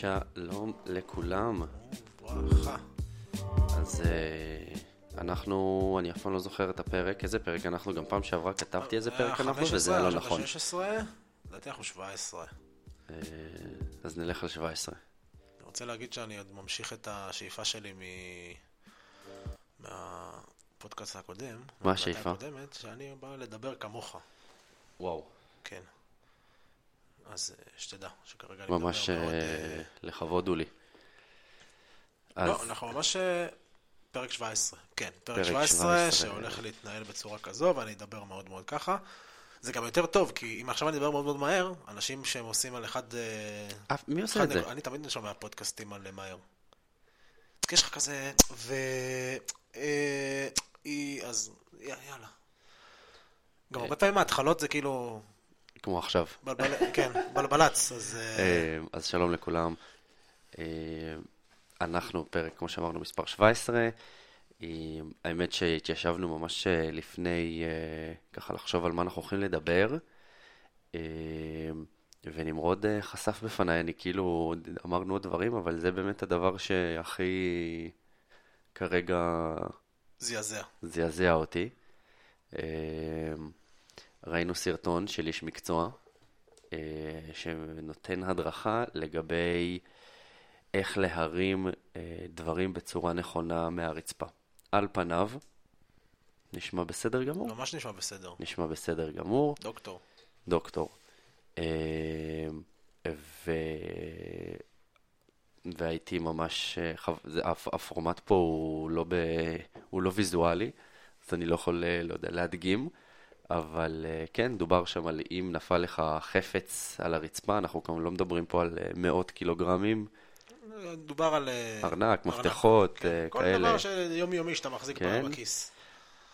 שלום לכולם. ברכה. אז אה, אנחנו, אני אף פעם לא זוכר את הפרק, איזה פרק אנחנו, גם פעם שעברה כתבתי איזה פרק אנחנו, וזה היה לא נכון. 16, לדעתי אנחנו 17. אה, אז נלך על 17. אני רוצה להגיד שאני עוד ממשיך את השאיפה שלי מ... מהפודקאסט הקודם. מה השאיפה? הקודמת, שאני בא לדבר כמוך. וואו. כן. אז אה, שתדע, שכרגע אני מדבר ממש. אה, אה, לכבוד הוא לי. לא, אנחנו ממש... פרק 17, כן, פרק פרק 17, 17. שהולך להתנהל בצורה כזו, ואני אדבר מאוד מאוד ככה. זה גם יותר טוב, כי אם עכשיו אני אדבר מאוד מאוד מהר, אנשים שהם עושים על אחד... אף- מי עושה את זה? אני תמיד שומע פודקאסטים על מהר. יש לך כזה, ו... אה, אז יאללה. גם הרבה פעמים ההתחלות זה כאילו, כמו עכשיו. בלבל, כן, בלבלץ, אז... אה, אה, אז שלום לכולם. אה, אנחנו פרק, כמו שאמרנו, מספר 17. אה, האמת שהתיישבנו ממש לפני, ככה לחשוב על מה אנחנו הולכים לדבר. ונמרוד חשף בפניי, אני כאילו, אמרנו עוד דברים, אבל זה באמת הדבר שהכי כרגע זעזע. זעזע אותי. ראינו סרטון של איש מקצוע אה, שנותן הדרכה לגבי איך להרים אה, דברים בצורה נכונה מהרצפה. על פניו, נשמע בסדר גמור? ממש נשמע בסדר. נשמע בסדר גמור, דוקטור. דוקטור. אה, ו... והייתי ממש, אה, זה- הפורמט פה הוא לא, ב... הוא לא ויזואלי, אז אני לא יכול, אה, לא יודע, להדגים, אבל אה, כן, דובר שם על אם נפל לך חפץ על הרצפה, אנחנו כמובן לא מדברים פה על אה, מאות קילוגרמים, דובר על... אה, ארנק, מפתחות, כן. אה, כל כאלה. דבר שיומיומי שאתה מחזיק כן. בכיס.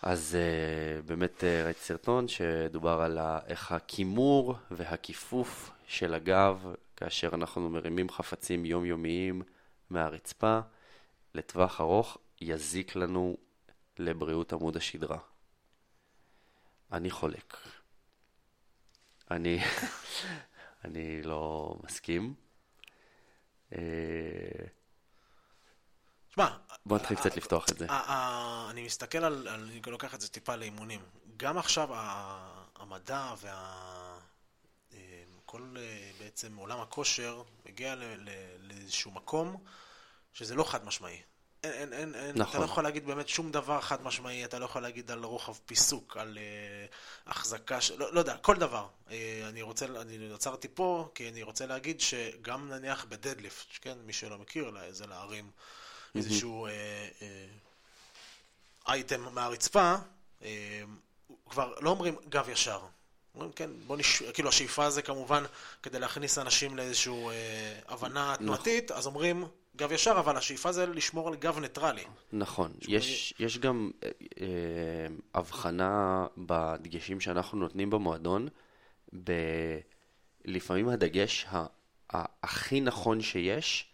אז uh, באמת uh, ראיתי סרטון שדובר על איך הכימור והכיפוף של הגב כאשר אנחנו מרימים חפצים יומיומיים מהרצפה לטווח ארוך יזיק לנו לבריאות עמוד השדרה. אני חולק. אני, אני לא מסכים. אה, שמע, בוא נתחיל קצת לפתוח את זה. ה- ה- אני מסתכל על, אני לוקח את זה טיפה לאימונים. גם עכשיו המדע וה... אה, כל אה, בעצם עולם הכושר מגיע לאיזשהו מקום שזה לא חד משמעי. אין, אין, אין, אין, אתה נכון. לא יכול להגיד באמת שום דבר חד משמעי, אתה לא יכול להגיד על רוחב פיסוק, על אה, החזקה, ש... לא, לא יודע, כל דבר. אה, אני רוצה, אני עצרתי פה, כי אני רוצה להגיד שגם נניח בדדליפט, כן, מי שלא מכיר, זה להרים איזשהו אה, אה, אייטם מהרצפה, אה, כבר לא אומרים גב ישר. אומרים, כן, בוא נש... כאילו השאיפה זה כמובן כדי להכניס אנשים לאיזושהי אה, הבנה תנועתית, אז אומרים גב ישר, אבל השאיפה זה לשמור על גב ניטרלי. נכון, יש, יש גם אה, אה, הבחנה בדגשים שאנחנו נותנים במועדון, ב... לפעמים הדגש ה... ה... הכי נכון שיש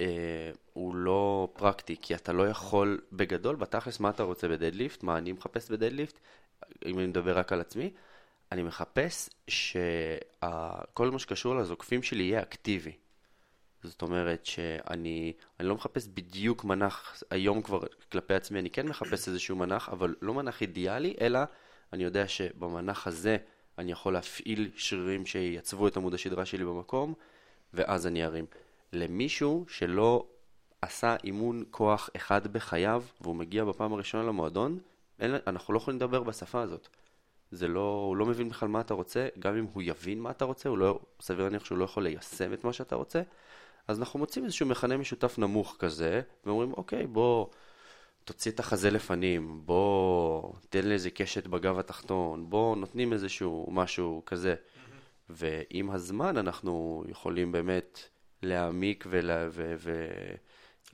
אה, הוא לא פרקטי, כי אתה לא יכול, בגדול, בתכלס, מה אתה רוצה בדדליפט? מה אני מחפש בדדליפט? אם אני מדבר רק על עצמי, אני מחפש שכל מה שקשור לזוקפים שלי יהיה אקטיבי. זאת אומרת שאני אני לא מחפש בדיוק מנח, היום כבר כלפי עצמי אני כן מחפש איזשהו מנח, אבל לא מנח אידיאלי, אלא אני יודע שבמנח הזה אני יכול להפעיל שרירים שייצבו את עמוד השדרה שלי במקום, ואז אני ארים. למישהו שלא עשה אימון כוח אחד בחייו, והוא מגיע בפעם הראשונה למועדון, אין, אנחנו לא יכולים לדבר בשפה הזאת. זה לא, הוא לא מבין בכלל מה אתה רוצה, גם אם הוא יבין מה אתה רוצה, הוא לא, סביר להניח שהוא לא יכול ליישם את מה שאתה רוצה, אז אנחנו מוצאים איזשהו מכנה משותף נמוך כזה, ואומרים, אוקיי, בוא תוציא את החזה לפנים, בוא תן לי איזה קשת בגב התחתון, בוא נותנים איזשהו משהו כזה. ועם הזמן אנחנו יכולים באמת להעמיק ולה, ו, ו,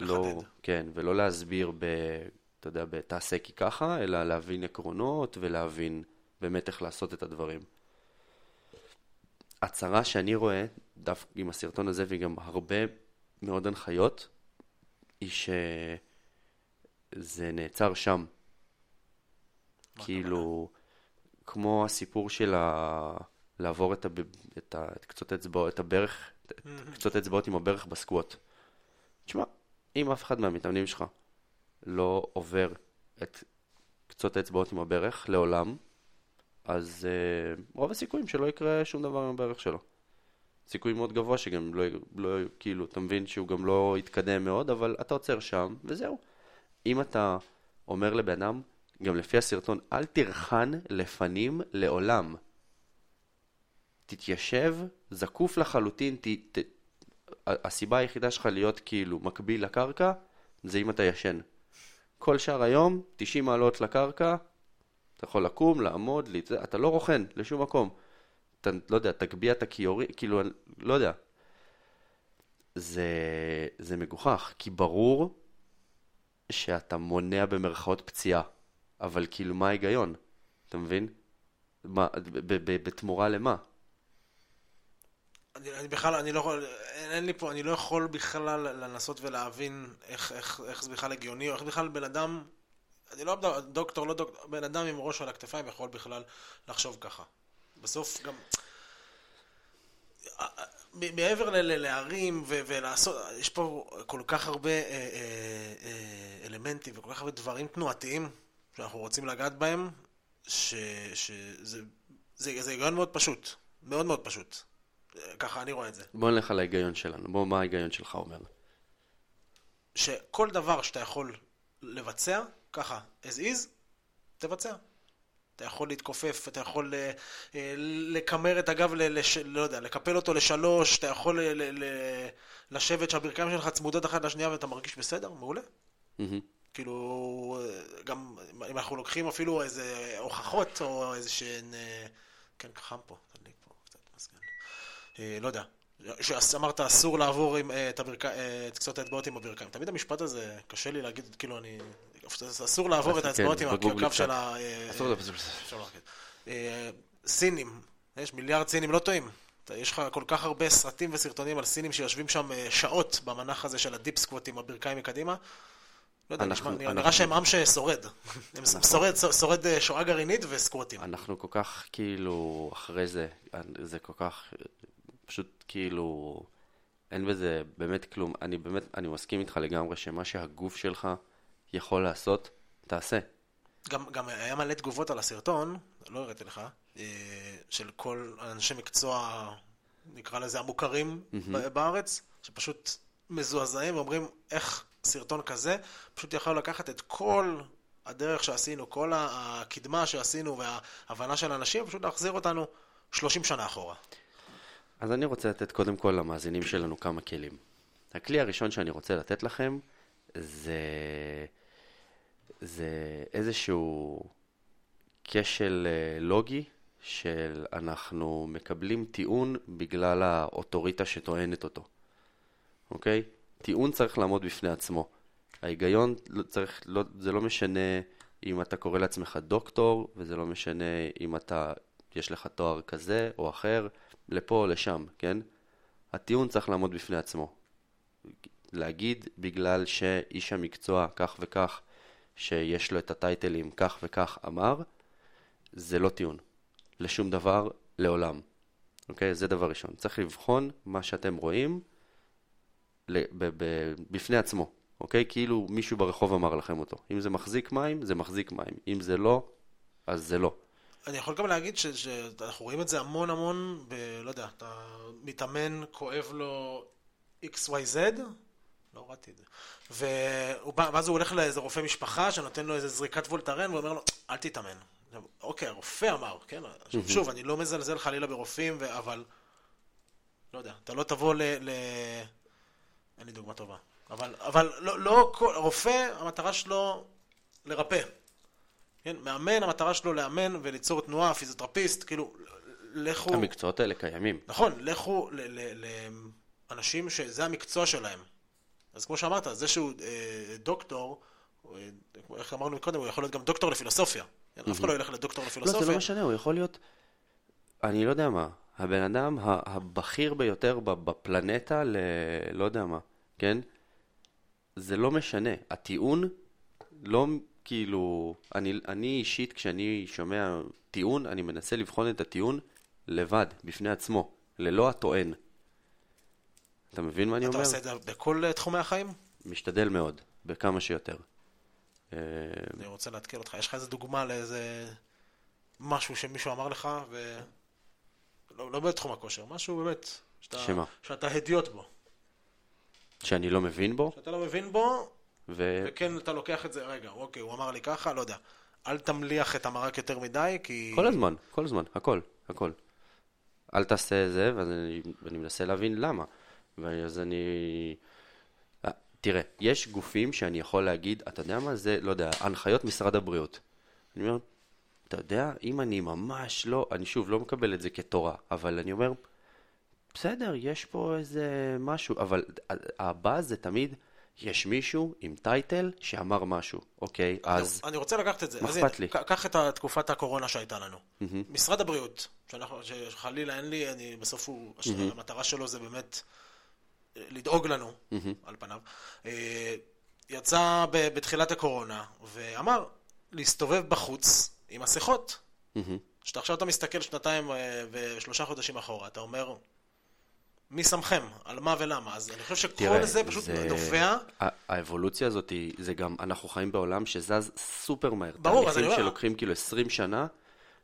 לא. כן, ולא להסביר ב... אתה יודע, בתעשה כי ככה, אלא להבין עקרונות ולהבין באמת איך לעשות את הדברים. הצרה שאני רואה, דווקא עם הסרטון הזה וגם הרבה מאוד הנחיות, היא שזה נעצר שם. כאילו, כמו הסיפור של ה... לעבור את, הב... את, ה... את קצות האצבעות, את הברך קצות אצבעות עם הברך בסקווט. תשמע, אם אף אחד מהמתאמנים שלך לא עובר את קצות האצבעות עם הברך לעולם, אז uh, רוב הסיכויים שלא יקרה שום דבר עם הברך שלו. סיכוי מאוד גבוה שגם לא, לא, כאילו, אתה מבין שהוא גם לא יתקדם מאוד, אבל אתה עוצר שם, וזהו. אם אתה אומר לבן אדם, גם לפי הסרטון, אל תרחן לפנים לעולם. תתיישב, זקוף לחלוטין, ת, ת, הסיבה היחידה שלך להיות כאילו מקביל לקרקע, זה אם אתה ישן. כל שאר היום, 90 מעלות לקרקע, אתה יכול לקום, לעמוד, להצ... אתה לא רוכן לשום מקום. אתה, לא יודע, תגביה את הכיורי, כאילו, לא יודע. זה, זה מגוחך, כי ברור שאתה מונע במרכאות פציעה, אבל כאילו, מה ההיגיון? אתה מבין? מה, בתמורה למה? אני, אני בכלל, אני לא יכול, אין, אין לי פה, אני לא יכול בכלל לנסות ולהבין איך, איך, איך זה בכלל הגיוני, או איך בכלל בן אדם, אני לא דוקטור, לא דוקטור, בן אדם עם ראש על הכתפיים יכול בכלל לחשוב ככה. בסוף גם... מעבר להרים ולעשות, יש פה כל כך הרבה אה, אה, אה, אלמנטים וכל כך הרבה דברים תנועתיים שאנחנו רוצים לגעת בהם, שזה היגיון מאוד פשוט, מאוד מאוד פשוט. ככה אני רואה את זה. בוא נלך על ההיגיון שלנו, בוא, מה ההיגיון שלך אומר? שכל דבר שאתה יכול לבצע, ככה, as is, תבצע. אתה יכול להתכופף, אתה יכול אה, אה, לקמר את הגב, לש, לא יודע, לקפל אותו לשלוש, אתה יכול ל, ל, לשבת שהברכיים שלך צמודות אחת לשנייה ואתה מרגיש בסדר, מעולה. Mm-hmm. כאילו, גם אם אנחנו לוקחים אפילו איזה הוכחות או איזה שהן... אה, כן, חם פה, תדליק פה קצת מזגן. לא יודע. שאמרת אסור לעבור עם, את, הברכ... את קצות האצבעות עם הברכיים. תמיד המשפט הזה, קשה לי להגיד, כאילו אני אסור לעבור את האצבעות עם הקו של ה... אסור לדבר. סינים, יש מיליארד סינים לא טועים. יש לך כל כך הרבה סרטים וסרטונים על סינים שיושבים שם אה, שעות במנח הזה של הדיפ סקווט עם הברכיים מקדימה. לא יודע, נראה שהם עם ששורד. הם שורד אה, שואה גרעינית וסקווטים. אנחנו כל כך כאילו אחרי זה, זה כל כך פשוט כאילו אין בזה באמת כלום. אני באמת, אני מסכים איתך לגמרי שמה שהגוף שלך יכול לעשות, תעשה. גם, גם היה מלא תגובות על הסרטון, לא הראיתי לך, אה, של כל אנשי מקצוע, נקרא לזה המוכרים mm-hmm. בארץ, שפשוט מזועזעים ואומרים איך סרטון כזה פשוט יכול לקחת את כל הדרך שעשינו, כל הקדמה שעשינו וההבנה של האנשים, פשוט להחזיר אותנו 30 שנה אחורה. אז אני רוצה לתת קודם כל למאזינים שלנו כמה כלים. הכלי הראשון שאני רוצה לתת לכם זה זה איזשהו כשל אה, לוגי של אנחנו מקבלים טיעון בגלל האוטוריטה שטוענת אותו, אוקיי? טיעון צריך לעמוד בפני עצמו. ההיגיון לא צריך, לא, זה לא משנה אם אתה קורא לעצמך דוקטור, וזה לא משנה אם אתה, יש לך תואר כזה או אחר, לפה או לשם, כן? הטיעון צריך לעמוד בפני עצמו. להגיד בגלל שאיש המקצוע כך וכך שיש לו את הטייטלים כך וכך אמר, זה לא טיעון. לשום דבר, לעולם. אוקיי? זה דבר ראשון. צריך לבחון מה שאתם רואים בפני עצמו. אוקיי? כאילו מישהו ברחוב אמר לכם אותו. אם זה מחזיק מים, זה מחזיק מים. אם זה לא, אז זה לא. אני יכול גם להגיד שאנחנו רואים את זה המון המון, ב, לא יודע, אתה מתאמן, כואב לו XYZ, לא הורדתי את זה. ואז הוא הולך לאיזה רופא משפחה שנותן לו איזה זריקת וולטרן ואומר לו, אל תתאמן. אוקיי, הרופא אמר, כן? שוב, אני לא מזלזל חלילה ברופאים, אבל... לא יודע, אתה לא תבוא ל... ל... אין לי דוגמה טובה. אבל, אבל לא, לא כל... רופא, המטרה שלו לרפא. כן? מאמן, המטרה שלו לאמן וליצור תנועה, פיזיותרפיסט, כאילו, לכו... המקצועות האלה קיימים. נכון, לכו לאנשים שזה המקצוע שלהם. אז כמו שאמרת, זה שהוא אה, דוקטור, אה, איך אמרנו קודם, הוא יכול להיות גם דוקטור לפילוסופיה. Mm-hmm. אף אחד לא ילך לדוקטור לפילוסופיה. לא, זה לא משנה, הוא יכול להיות, אני לא יודע מה, הבן אדם הבכיר ביותר בפלנטה ל... לא יודע מה, כן? זה לא משנה. הטיעון לא כאילו... אני, אני אישית, כשאני שומע טיעון, אני מנסה לבחון את הטיעון לבד, בפני עצמו, ללא הטוען. אתה מבין מה אני אתה אומר? עושה את זה בכל אה, תחומי החיים? משתדל מאוד, בכמה שיותר. אה, אני רוצה לעדכן אותך, יש לך איזה דוגמה לאיזה משהו שמישהו אמר לך, ו... לא, בתחום הכושר, משהו באמת, שאתה, שמה? שאתה הדיוט בו, שאני לא מבין בו, שאתה לא מבין בו, ו... וכן אתה לוקח את זה, רגע, אוקיי, הוא אמר לי ככה, לא יודע. אל תמליח את המרק יותר מדי, כי... כל הזמן, כל הזמן, הכל, הכל. אל תעשה זה, ואני מנסה להבין למה. ואז אני... אה, תראה, יש גופים שאני יכול להגיד, אתה יודע מה זה, לא יודע, הנחיות משרד הבריאות. אני אומר, אתה יודע, אם אני ממש לא, אני שוב לא מקבל את זה כתורה, אבל אני אומר, בסדר, יש פה איזה משהו, אבל הבא זה תמיד, יש מישהו עם טייטל שאמר משהו, אוקיי? אז אני רוצה לקחת את זה. מה אכפת לי? קח את תקופת הקורונה שהייתה לנו. משרד הבריאות, שאנחנו- שחלילה אין לי, אני, בסוף הוא, המטרה שלו זה באמת לדאוג לנו, על פניו. אה, יצא בתחילת הקורונה ואמר להסתובב בחוץ עם מסכות. שאתה עכשיו אתה מסתכל שנתיים אה, ושלושה חודשים אחורה, אתה אומר, מי שמכם? על מה ולמה? אז אני חושב שכל תראה, זה פשוט זה- נובע. האבולוציה הזאת, זה גם, אנחנו חיים בעולם שזז סופר מהר. ברור, אז אני אומר- שלוקחים כאילו 20 שנה,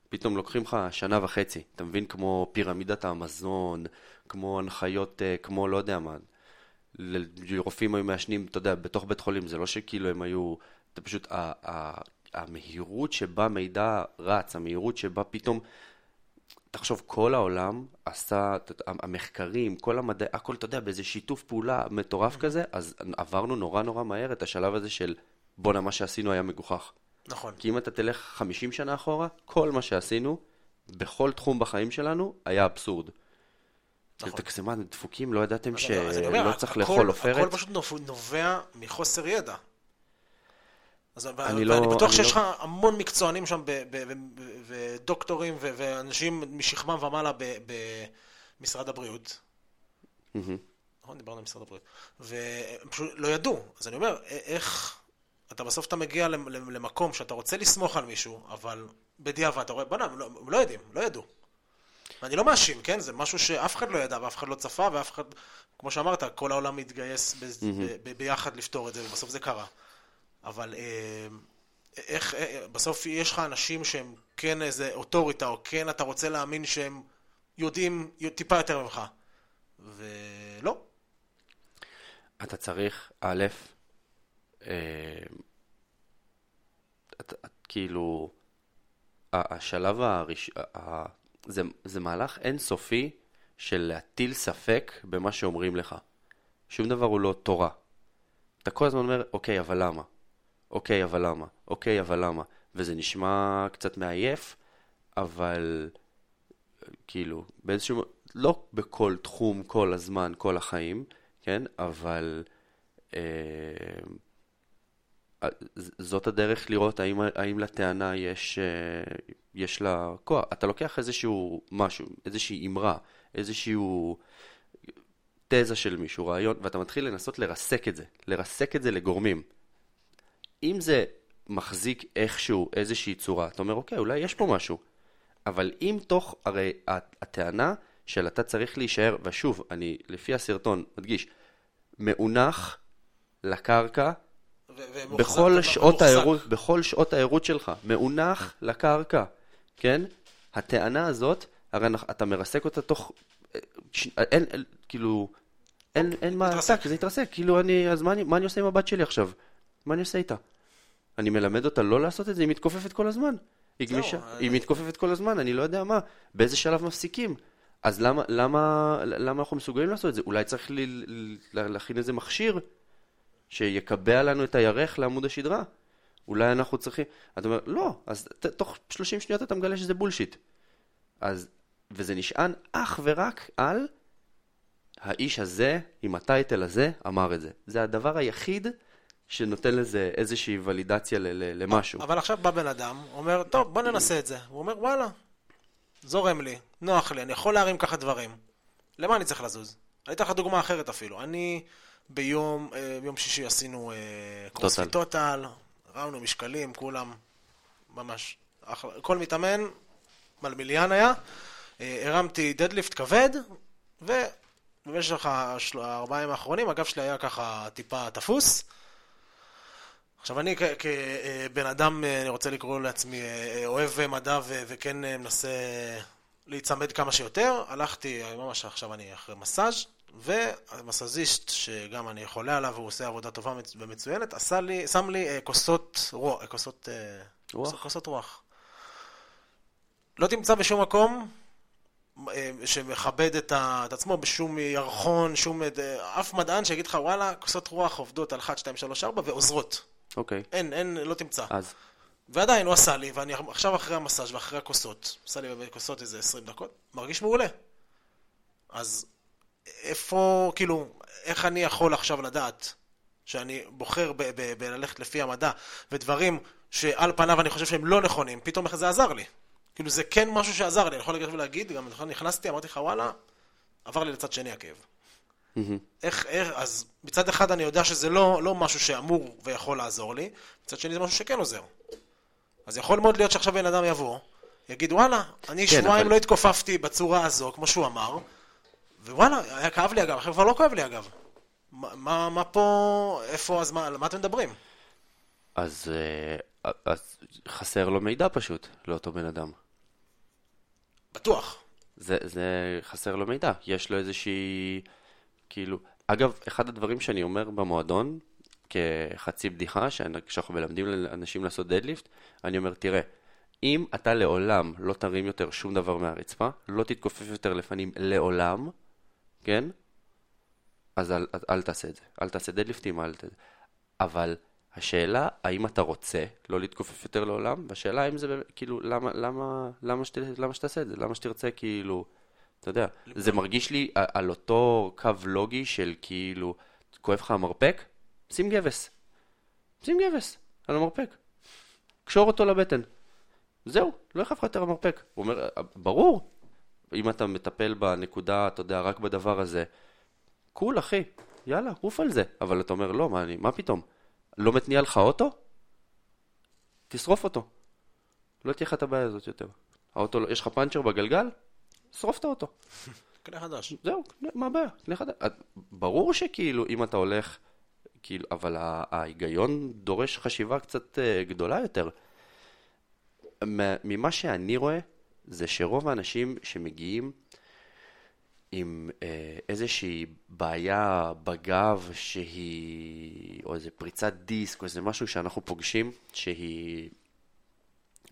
פתאום לוקחים לך שנה וחצי. אתה מבין? כמו פירמידת האמזון, כמו הנחיות, אה, כמו לא יודע מה. רופאים היו מעשנים, אתה יודע, בתוך בית חולים, זה לא שכאילו הם היו... זה פשוט ה- ה- המהירות שבה מידע רץ, המהירות שבה פתאום... תחשוב, כל העולם עשה, אתה המחקרים, כל המדע, הכל, אתה יודע, באיזה שיתוף פעולה מטורף כזה, אז עברנו נורא נורא מהר את השלב הזה של בואנה, מה שעשינו היה מגוחך. נכון. כי אם אתה תלך 50 שנה אחורה, כל מה שעשינו, בכל תחום בחיים שלנו, היה אבסורד. נכון. תקסם מה, דפוקים, לא ידעתם אני אומר, שלא הכל- צריך לאכול עופרת? הכל פשוט נוב- נובע מחוסר ידע. אז אני ואני לא- בטוח אני שיש לא- לך המון מקצוענים שם, ודוקטורים ואנשים משכמם ומעלה במשרד הבריאות. נכון, דיברנו על משרד הבריאות. והם פשוט לא ידעו. אז אני אומר, איך... אתה בסוף אתה מגיע למ- למ- למקום שאתה רוצה לסמוך על מישהו, אבל בדיעבד אתה רואה, בוא'נה, לא- הם לא יודעים, לא ידעו. ואני לא מאשים, כן? זה משהו שאף אחד לא ידע ואף אחד לא צפה ואף אחד, כמו שאמרת, כל העולם מתגייס ב- ב- ב- ביחד לפתור את זה, ובסוף זה קרה. אבל אה, איך, אה, בסוף יש לך אנשים שהם כן איזה אוטוריטה, או כן אתה רוצה להאמין שהם יודעים טיפה יותר ממך. ולא. אתה צריך, א', אה, אתה- את- כאילו, השלב הראש... זה, זה מהלך אינסופי של להטיל ספק במה שאומרים לך. שום דבר הוא לא תורה. אתה כל הזמן אומר, אוקיי, אבל למה? אוקיי, אבל למה? אוקיי, אבל למה? וזה נשמע קצת מעייף, אבל כאילו, באיזשהו... לא בכל תחום, כל הזמן, כל החיים, כן? אבל אה, זאת הדרך לראות האם, האם לטענה יש, אה, יש לה כוח. אתה לוקח איזשהו משהו, איזושהי אמרה, איזשהו תזה של מישהו, רעיון, ואתה מתחיל לנסות לרסק את זה, לרסק את זה לגורמים. אם זה מחזיק איכשהו איזושהי צורה, אתה אומר, אוקיי, אולי יש פה משהו. אבל אם תוך, הרי הט- הטענה של אתה צריך להישאר, ושוב, אני לפי הסרטון מדגיש, מאונח לקרקע בכל שעות. הערות, בכל שעות הערות שלך, מאונח לקרקע, כן? הטענה הזאת, הרי אתה מרסק אותה תוך, אה, אין, אין, כאילו, אין, אין מה, מתרסק. טק, זה יתרסק, כאילו אני, אז מה אני, מה אני עושה עם הבת שלי עכשיו? מה אני עושה איתה? אני מלמד אותה לא לעשות את זה, היא מתכופפת כל הזמן. היא גמישה, אני- היא מתכופפת כל הזמן, אני לא יודע מה, באיזה שלב מפסיקים. אז למה, למה, למה אנחנו מסוגלים לעשות את זה? אולי צריך להכין איזה מכשיר שיקבע לנו את הירך לעמוד השדרה. אולי אנחנו צריכים... אתה אומר, לא, אז ת, תוך 30 שניות אתה מגלה שזה בולשיט. אז, וזה נשען אך ורק על האיש הזה, עם הטייטל הזה, אמר את זה. זה הדבר היחיד שנותן לזה איזושהי ולידציה ל, ל, למשהו. אבל עכשיו בא בן אדם, אומר, טוב, בוא ננסה את זה. הוא אומר, וואלה, זורם לי, נוח לי, אני יכול להרים ככה דברים. למה אני צריך לזוז? אני אתן לך דוגמה אחרת אפילו. אני ביום, אה, ביום שישי עשינו אה, CrossFit Total, הרמנו משקלים, כולם, ממש, אחלה. כל מתאמן, מלמיליאן היה, אה, הרמתי deadlift כבד, במשך הארבעה ימים האחרונים הגב שלי היה ככה טיפה תפוס. עכשיו אני כבן אדם, אני רוצה לקרוא לעצמי אוהב מדע וכן מנסה להיצמד כמה שיותר, הלכתי, ממש עכשיו אני אחרי מסאז' והמסאזיסט, שגם אני חולה עליו והוא עושה עבודה טובה ומצוינת, עשה לי, שם לי כוסות רוח, כוסות רוח. כוסות רוח. לא תמצא בשום מקום אה, שמכבד את, ה, את עצמו בשום ירחון, שום... אה, אף מדען שיגיד לך, וואלה, כוסות רוח עובדות על 1, 2, 3, 4 ועוזרות. אוקיי. אין, אין, לא תמצא. אז? ועדיין הוא עשה לי, ואני עכשיו אחרי המסאז' ואחרי הכוסות, עשה לי בכוסות איזה 20 דקות, מרגיש מעולה. אז איפה, כאילו, איך אני יכול עכשיו לדעת שאני בוחר בללכת לפי המדע ודברים שעל פניו אני חושב שהם לא נכונים, פתאום איך זה עזר לי. כאילו זה כן משהו שעזר לי, אני יכול להגיד ולהגיד, גם נכון, נכנסתי, אמרתי לך וואלה, עבר לי לצד שני הכאב. איך, איך, אז מצד אחד אני יודע שזה לא, לא משהו שאמור ויכול לעזור לי, מצד שני זה משהו שכן עוזר. אז יכול מאוד להיות שעכשיו בן אדם יבוא, יגיד וואלה, אני כן, שבועיים אבל... לא התכופפתי בצורה הזו, כמו שהוא אמר, ווואלה, היה כאב לי אגב, עכשיו כבר לא כואב לי אגב. מה, מה פה, איפה, אז מה, על מה אתם מדברים? אז, אה, אז חסר לו מידע פשוט, לאותו בן אדם. בטוח. זה, זה חסר לו מידע, יש לו איזושהי, כאילו, אגב, אחד הדברים שאני אומר במועדון, כחצי בדיחה, כשאנחנו מלמדים לאנשים לעשות דדליפט, אני אומר, תראה, אם אתה לעולם לא תרים יותר שום דבר מהרצפה, לא תתכופף יותר לפנים לעולם, כן? אז אל, אל, אל תעשה את זה. אל תעשה דדליפטים, אל תעשה. אבל השאלה, האם אתה רוצה לא להתכופף יותר לעולם? והשאלה האם זה, כאילו, למה, למה, למה, שת, למה שתעשה את זה? למה שתרצה, כאילו, אתה יודע, זה מרגיש לי על אותו קו לוגי של כאילו, כואב לך המרפק? שים גבס. שים גבס על המרפק. קשור אותו לבטן. זהו, לא יכאב לך יותר המרפק. הוא אומר, ברור, אם אתה מטפל בנקודה, אתה יודע, רק בדבר הזה, קול אחי, יאללה, עוף על זה. אבל אתה אומר, לא, מה, אני, מה פתאום? לא מתניע לך אוטו? תשרוף אותו. לא תהיה לך את הבעיה הזאת יותר. האוטו, יש לך פאנצ'ר בגלגל? שרוף את האוטו. קנה חדש. זהו, מה הבעיה? קנה חדש. ברור שכאילו, אם אתה הולך, כאילו, אבל ההיגיון דורש חשיבה קצת uh, גדולה יותר. ממה שאני רואה, זה שרוב האנשים שמגיעים עם אה, איזושהי בעיה בגב שהיא, או איזה פריצת דיסק, או איזה משהו שאנחנו פוגשים, שהיא,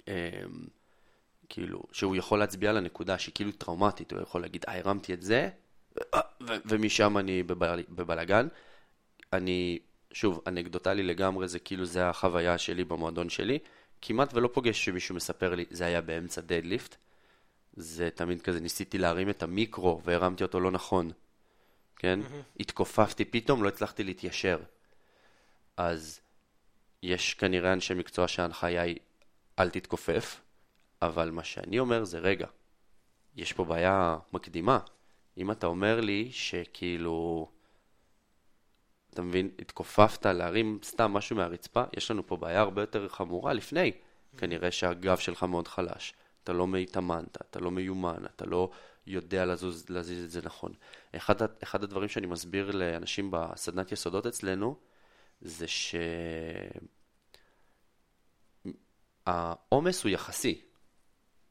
אה, כאילו, שהוא יכול להצביע על הנקודה שהיא כאילו טראומטית, הוא יכול להגיד, אה, הרמתי את זה, ומשם אני בבל, בבלגן. אני, שוב, אנקדוטלי לגמרי, זה כאילו, זה החוויה שלי במועדון שלי. כמעט ולא פוגש שמישהו מספר לי, זה היה באמצע דדליפט. זה תמיד כזה, ניסיתי להרים את המיקרו והרמתי אותו לא נכון, כן? Mm-hmm. התכופפתי פתאום, לא הצלחתי להתיישר. אז יש כנראה אנשי מקצוע שההנחיה היא, אל תתכופף, אבל מה שאני אומר זה, רגע, יש פה בעיה מקדימה. אם אתה אומר לי שכאילו, אתה מבין, התכופפת להרים סתם משהו מהרצפה, יש לנו פה בעיה הרבה יותר חמורה לפני. כנראה שהגב שלך מאוד חלש. אתה לא התאמנת, אתה לא מיומן, אתה לא יודע לזוז, להזיז את זה נכון. אחד, אחד הדברים שאני מסביר לאנשים בסדנת יסודות אצלנו, זה שהעומס הוא יחסי.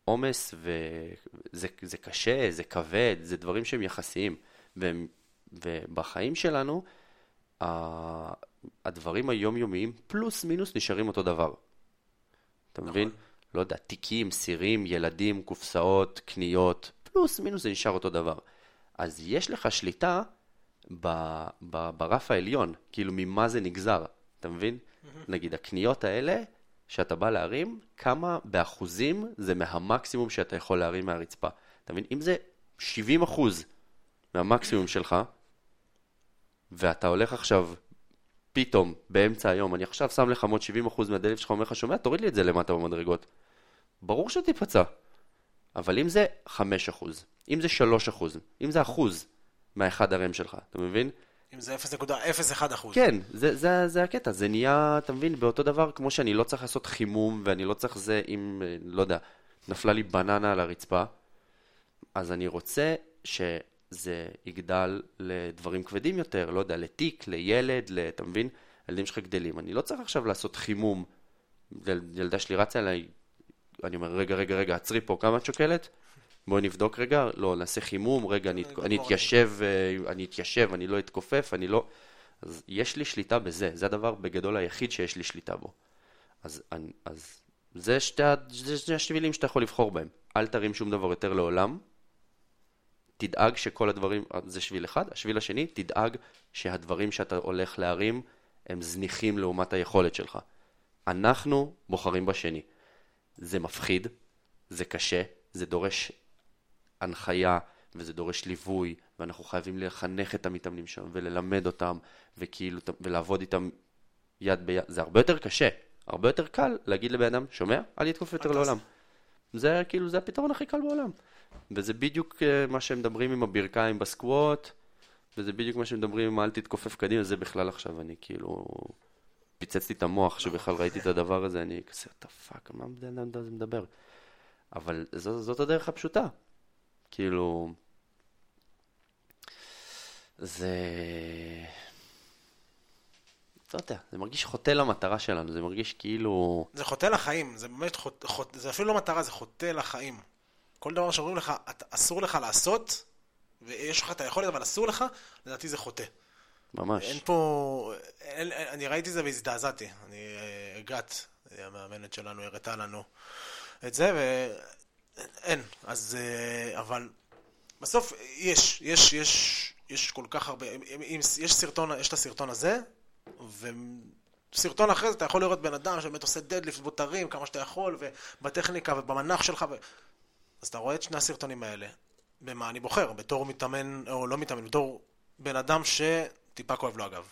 עומס וזה זה קשה, זה כבד, זה דברים שהם יחסיים. והם, ובחיים שלנו, הדברים היומיומיים פלוס מינוס נשארים אותו דבר. אתה נכון. מבין? לא יודע, תיקים, סירים, ילדים, קופסאות, קניות, פלוס מינוס זה נשאר אותו דבר. אז יש לך שליטה ב, ב, ברף העליון, כאילו ממה זה נגזר, אתה מבין? נגיד, הקניות האלה, שאתה בא להרים, כמה באחוזים זה מהמקסימום שאתה יכול להרים מהרצפה. אתה מבין? אם זה 70 אחוז מהמקסימום שלך, ואתה הולך עכשיו פתאום, באמצע היום, אני עכשיו שם לך עוד 70% מהדלת שלך, אומר לך, שומע, תוריד לי את זה למטה במדרגות. ברור שתיפצע. אבל אם זה 5%, אם זה 3%, אם זה אחוז מהאחד הרם שלך, אתה מבין? אם זה 0.01 אחוז. כן, זה, זה, זה הקטע, זה נהיה, אתה מבין, באותו דבר, כמו שאני לא צריך לעשות חימום, ואני לא צריך זה, אם, לא יודע, נפלה לי בננה על הרצפה, אז אני רוצה ש... זה יגדל לדברים כבדים יותר, לא יודע, לתיק, לילד. אתה מבין? הילדים שלך גדלים. אני לא צריך עכשיו לעשות חימום. ילדה שלי רצה אליי, אני אומר, רגע, רגע, רגע, עצרי פה, כמה את שוקלת? בואי נבדוק רגע, לא, נעשה חימום, רגע, אני, אני אתיישב, אה, אני אתיישב, אני לא אתכופף, אני לא... אז יש לי שליטה בזה, זה הדבר בגדול היחיד שיש לי שליטה בו. אז, אז זה שתי, זה שתי השבילים שאתה יכול לבחור בהם. אל תרים שום דבר יותר לעולם, תדאג שכל הדברים, זה שביל אחד, השביל השני, תדאג שהדברים שאתה הולך להרים הם זניחים לעומת היכולת שלך. אנחנו בוחרים בשני. זה מפחיד, זה קשה, זה דורש הנחיה וזה דורש ליווי, ואנחנו חייבים לחנך את המתאמנים שם וללמד אותם, וכאילו, ולעבוד איתם יד ביד. זה הרבה יותר קשה, הרבה יותר קל להגיד לבן אדם, שומע? אל יתקוף יותר לעולם. זה כאילו, זה הפתרון הכי קל בעולם. וזה בדיוק אה, מה שהם מדברים עם הברכיים בסקווט, וזה בדיוק מה שהם מדברים עם אל תתכופף קדימה, זה בכלל עכשיו, אני כאילו... פיצצתי את המוח שבכלל ראיתי את הדבר הזה, אני כזה, the fuck, מה בן אדם הזה מדבר? אבל זאת, זאת הדרך הפשוטה. כאילו, זה... לא יודע, זה מרגיש חוטא למטרה שלנו, זה מרגיש כאילו... זה חוטא לחיים, זה באמת חוטא, חוט... זה אפילו לא מטרה, זה חוטא לחיים. כל דבר שאומרים לך, אסור לך לעשות, ויש לך את היכולת, אבל אסור לך, לדעתי זה חוטא. ממש. אין פה... אין, אני ראיתי את זה והזדעזעתי. אני הגעת, המאמנת שלנו הראתה לנו את זה, ואין. אז... אה, אבל בסוף יש, יש, יש, יש כל כך הרבה... אם, יש סרטון, יש את הסרטון הזה, וסרטון אחרי זה אתה יכול לראות בן אדם שבאמת עושה דדליפט בוטרים כמה שאתה יכול, ובטכניקה ובמנח שלך. אז אתה רואה את שני הסרטונים האלה. במה אני בוחר? בתור מתאמן, או לא מתאמן, בתור בן אדם שטיפה כואב לו הגב.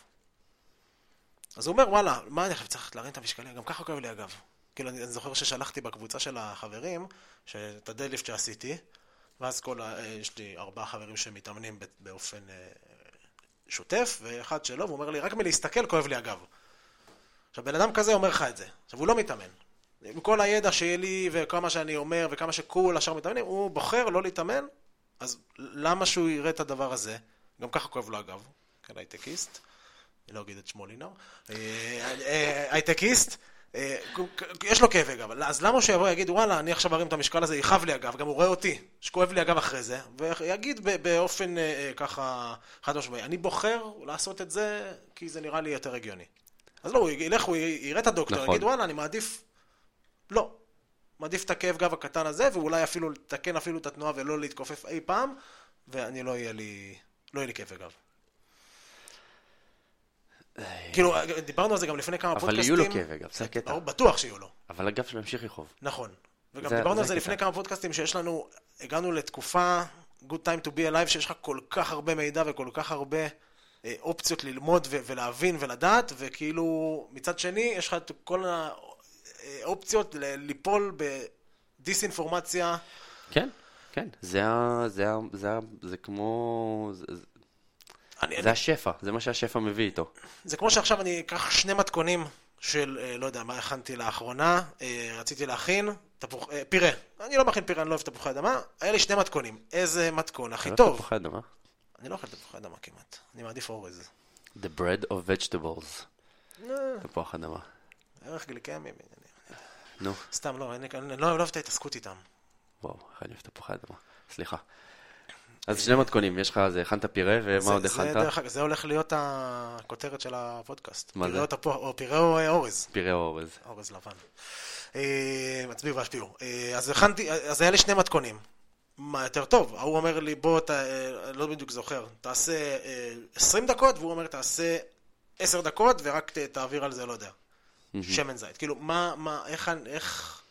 אז הוא אומר, וואלה, מה אני עכשיו צריך להרים את המשקלים? גם ככה כואב לי הגב. כאילו, אני, אני זוכר ששלחתי בקבוצה של החברים, את הדדליפט שעשיתי, ואז כל ה... אה, יש לי ארבעה חברים שמתאמנים באופן אה, שוטף, ואחד שלא, והוא אומר לי, רק מלהסתכל כואב לי הגב. עכשיו, בן אדם כזה אומר לך את זה. עכשיו, הוא לא מתאמן. עם כל הידע שיהיה לי, וכמה שאני אומר, וכמה שכול השאר מתאמנים, הוא בוחר לא להתאמן, אז למה שהוא יראה את הדבר הזה? גם ככה כואב לו הגב, כן, הייטקיסט. אני לא אגיד את שמו לינור. אה, אה, הייטקיסט. אה, יש לו כאבי גב, אז למה שהוא יבוא ויגיד, וואלה, אני עכשיו ארים את המשקל הזה, יכאב לי הגב, גם הוא רואה אותי, שכואב לי הגב אחרי זה, ויגיד באופן ככה חד משמעי, אני בוחר לעשות את זה כי זה נראה לי יותר הגיוני. אז לא, הוא ילך, הוא יראה את הדוקטור, נכון. יגיד, וואלה, אני מעדיף לא. מעדיף את הכאב גב הקטן הזה, ואולי אפילו לתקן אפילו את התנועה ולא להתכופף אי פעם, ואני לא יהיה לי, לא יהיה לי כאבי גב. כאילו, דיברנו על זה גם לפני כמה פודקאסטים. אבל יהיו לו כאבי גב, זה הקטע. בטוח שיהיו לו. אבל הגב שלו ימשיך לכאוב. נכון. וגם דיברנו על זה לפני כמה פודקאסטים, שיש לנו, הגענו לתקופה, good time to be alive, שיש לך כל כך הרבה מידע וכל כך הרבה אה, אופציות ללמוד ולהבין ולדעת, וכאילו, מצד שני, יש לך את כל אופציות ליפול בדיסאינפורמציה. כן, כן, זה, ה, זה, ה, זה, ה, זה כמו... זה, אני, זה אני... השפע, זה מה שהשפע מביא איתו. זה כמו שעכשיו אני אקח שני מתכונים של, אה, לא יודע, מה הכנתי לאחרונה, אה, רציתי להכין, תפוח, אה, פירה. אני לא מכין פירה, אני לא אוהב תפוחי אדמה, היה לי שני מתכונים. איזה מתכון הכי טוב? לא תפוחי אדמה? אני לא אוכל תפוחי אדמה כמעט, אני מעדיף אורז. The bread of vegetables. תפוח אדמה. ערך גליקמי. נו. סתם, לא, אני לא אוהב את ההתעסקות איתם. וואו, איך אני אוהב תפוחי אדמה. סליחה. אז שני מתכונים, יש לך, זה הכנת פירה, ומה עוד הכנת? זה הולך להיות הכותרת של הפודקאסט. מה זה? או פירה או אורז. פירה או אורז. אורז לבן. אה, מצביעו והשפיעו. אה, אז הכנתי, אז היה לי שני מתכונים. מה יותר טוב? ההוא אומר לי, בוא, אתה, אה, לא בדיוק זוכר, תעשה 20 דקות, והוא אומר, תעשה 10 דקות, ורק תעביר על זה, לא יודע, שמן זית. כאילו, מה, מה, איך, איך,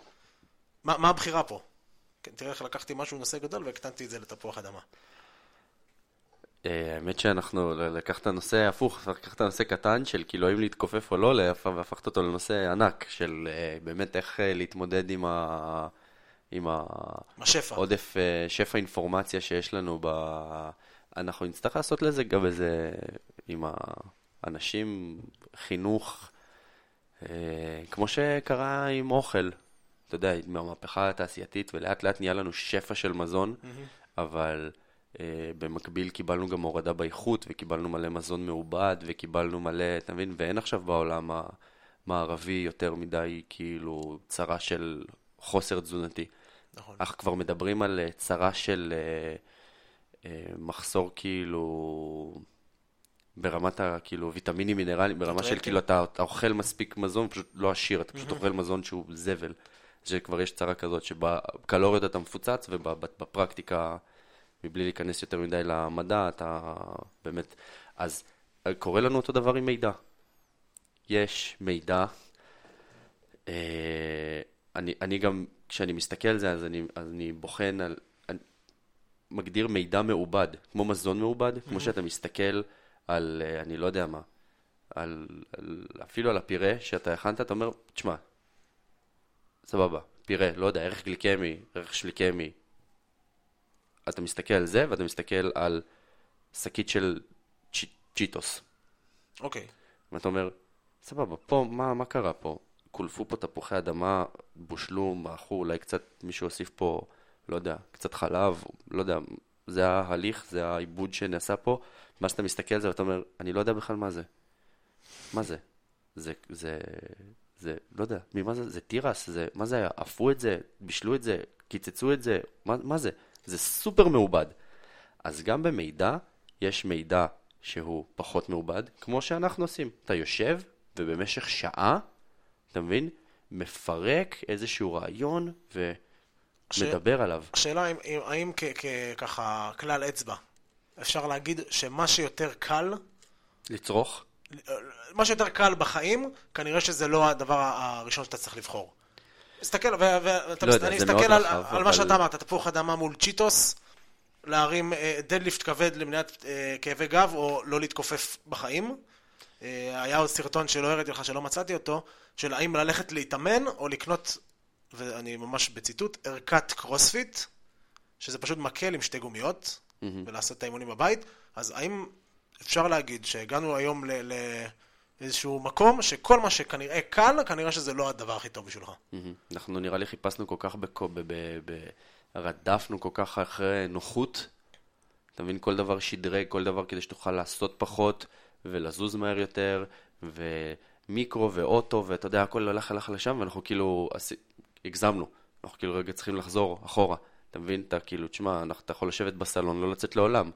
מה, מה הבחירה פה? כן, תראה איך לקחתי משהו נושא גדול והקטנתי את זה לתפוח אדמה. אה, האמת שאנחנו לקחת נושא הפוך, לקחת נושא קטן של כאילו האם להתכופף או לא, והפכת אותו לנושא ענק של אה, באמת איך אה, להתמודד עם ה... עם השפע. עודף שפע אינפורמציה שיש לנו ב... אנחנו נצטרך לעשות לזה גם איזה, עם האנשים, חינוך, כמו שקרה עם אוכל. אתה יודע, עם המהפכה התעשייתית, ולאט לאט נהיה לנו שפע של מזון. אבל אה, במקביל קיבלנו גם הורדה באיכות, וקיבלנו מלא מזון מעובד, וקיבלנו מלא, אתה מבין? ואין עכשיו בעולם המערבי יותר מדי כאילו צרה של חוסר תזונתי. נכון. אך כבר מדברים על אה, צרה של אה, אה, מחסור כאילו ברמת ה... כאילו ויטמינים מינרליים, ברמה של נוטריאנטים. כאילו אתה, אתה אוכל מספיק מזון, פשוט לא עשיר, אתה פשוט אוכל מזון שהוא זבל. שכבר יש צרה כזאת, שבקלוריות אתה מפוצץ ובפרקטיקה, מבלי להיכנס יותר מדי למדע, אתה באמת... אז קורה לנו אותו דבר עם מידע. יש מידע, אה, אני, אני גם, כשאני מסתכל על זה, אז אני, אז אני בוחן על, אני מגדיר מידע מעובד, כמו מזון מעובד, כמו שאתה מסתכל על, אה, אני לא יודע מה, על, על, אפילו על הפירה שאתה הכנת, אתה אומר, תשמע, סבבה, פירה, לא יודע, ערך גליקמי, ערך שליקמי. אתה מסתכל על זה, ואתה מסתכל על שקית של צ'י, צ'יטוס. אוקיי. ואתה אומר, סבבה, פה, מה, מה קרה פה? קולפו פה תפוחי אדמה, בושלו, מעכו, אולי קצת מישהו הוסיף פה, לא יודע, קצת חלב, לא יודע, זה ההליך, זה העיבוד שנעשה פה. מה שאתה מסתכל על זה ואתה אומר, אני לא יודע בכלל מה זה. מה זה? זה, זה, זה, לא יודע, ממה זה? זה תירס? זה, מה זה היה? עפו את זה? בישלו את זה? קיצצו את זה? מה, מה זה? זה סופר מעובד. אז גם במידע, יש מידע שהוא פחות מעובד, כמו שאנחנו עושים. אתה יושב, ובמשך שעה, אתה מבין? מפרק איזשהו רעיון ומדבר עליו. השאלה אם, אם, האם כ, כ, ככה כלל אצבע, אפשר להגיד שמה שיותר קל, לצרוך? מה שיותר קל בחיים, כנראה שזה לא הדבר הראשון שאתה צריך לבחור. מסתכל, ו- ואתה לא מסתכל על, רחב, על מה אבל- שאתה אמרת, תפוח אדמה מול צ'יטוס, להרים אה, דדליפט כבד למניעת אה, כאבי גב, או לא להתכופף בחיים. אה, היה עוד סרטון שלא הראיתי לך, שלא מצאתי אותו, של האם ללכת להתאמן, או לקנות, ואני ממש בציטוט, ערכת קרוספיט, שזה פשוט מקל עם שתי גומיות, ולעשות את האימונים בבית. אז האם אפשר להגיד שהגענו היום ל- לאיזשהו מקום, שכל מה שכנראה קל, כנראה שזה לא הדבר הכי טוב בשבילך. מהמם. אנחנו נראה לי חיפשנו כל כך, בקו- ב- ב- ב- רדפנו כל כך אחרי נוחות. אתה מבין, כל דבר שדרג, כל דבר כדי שתוכל לעשות פחות ולזוז מהר יותר, ומיקרו ואוטו, ואתה יודע, הכל הלך הלך לשם, ואנחנו כאילו הגזמנו. אנחנו כאילו רגע צריכים לחזור אחורה. אתה מבין? אתה כאילו, תשמע, אתה יכול לשבת בסלון, לא לצאת לעולם.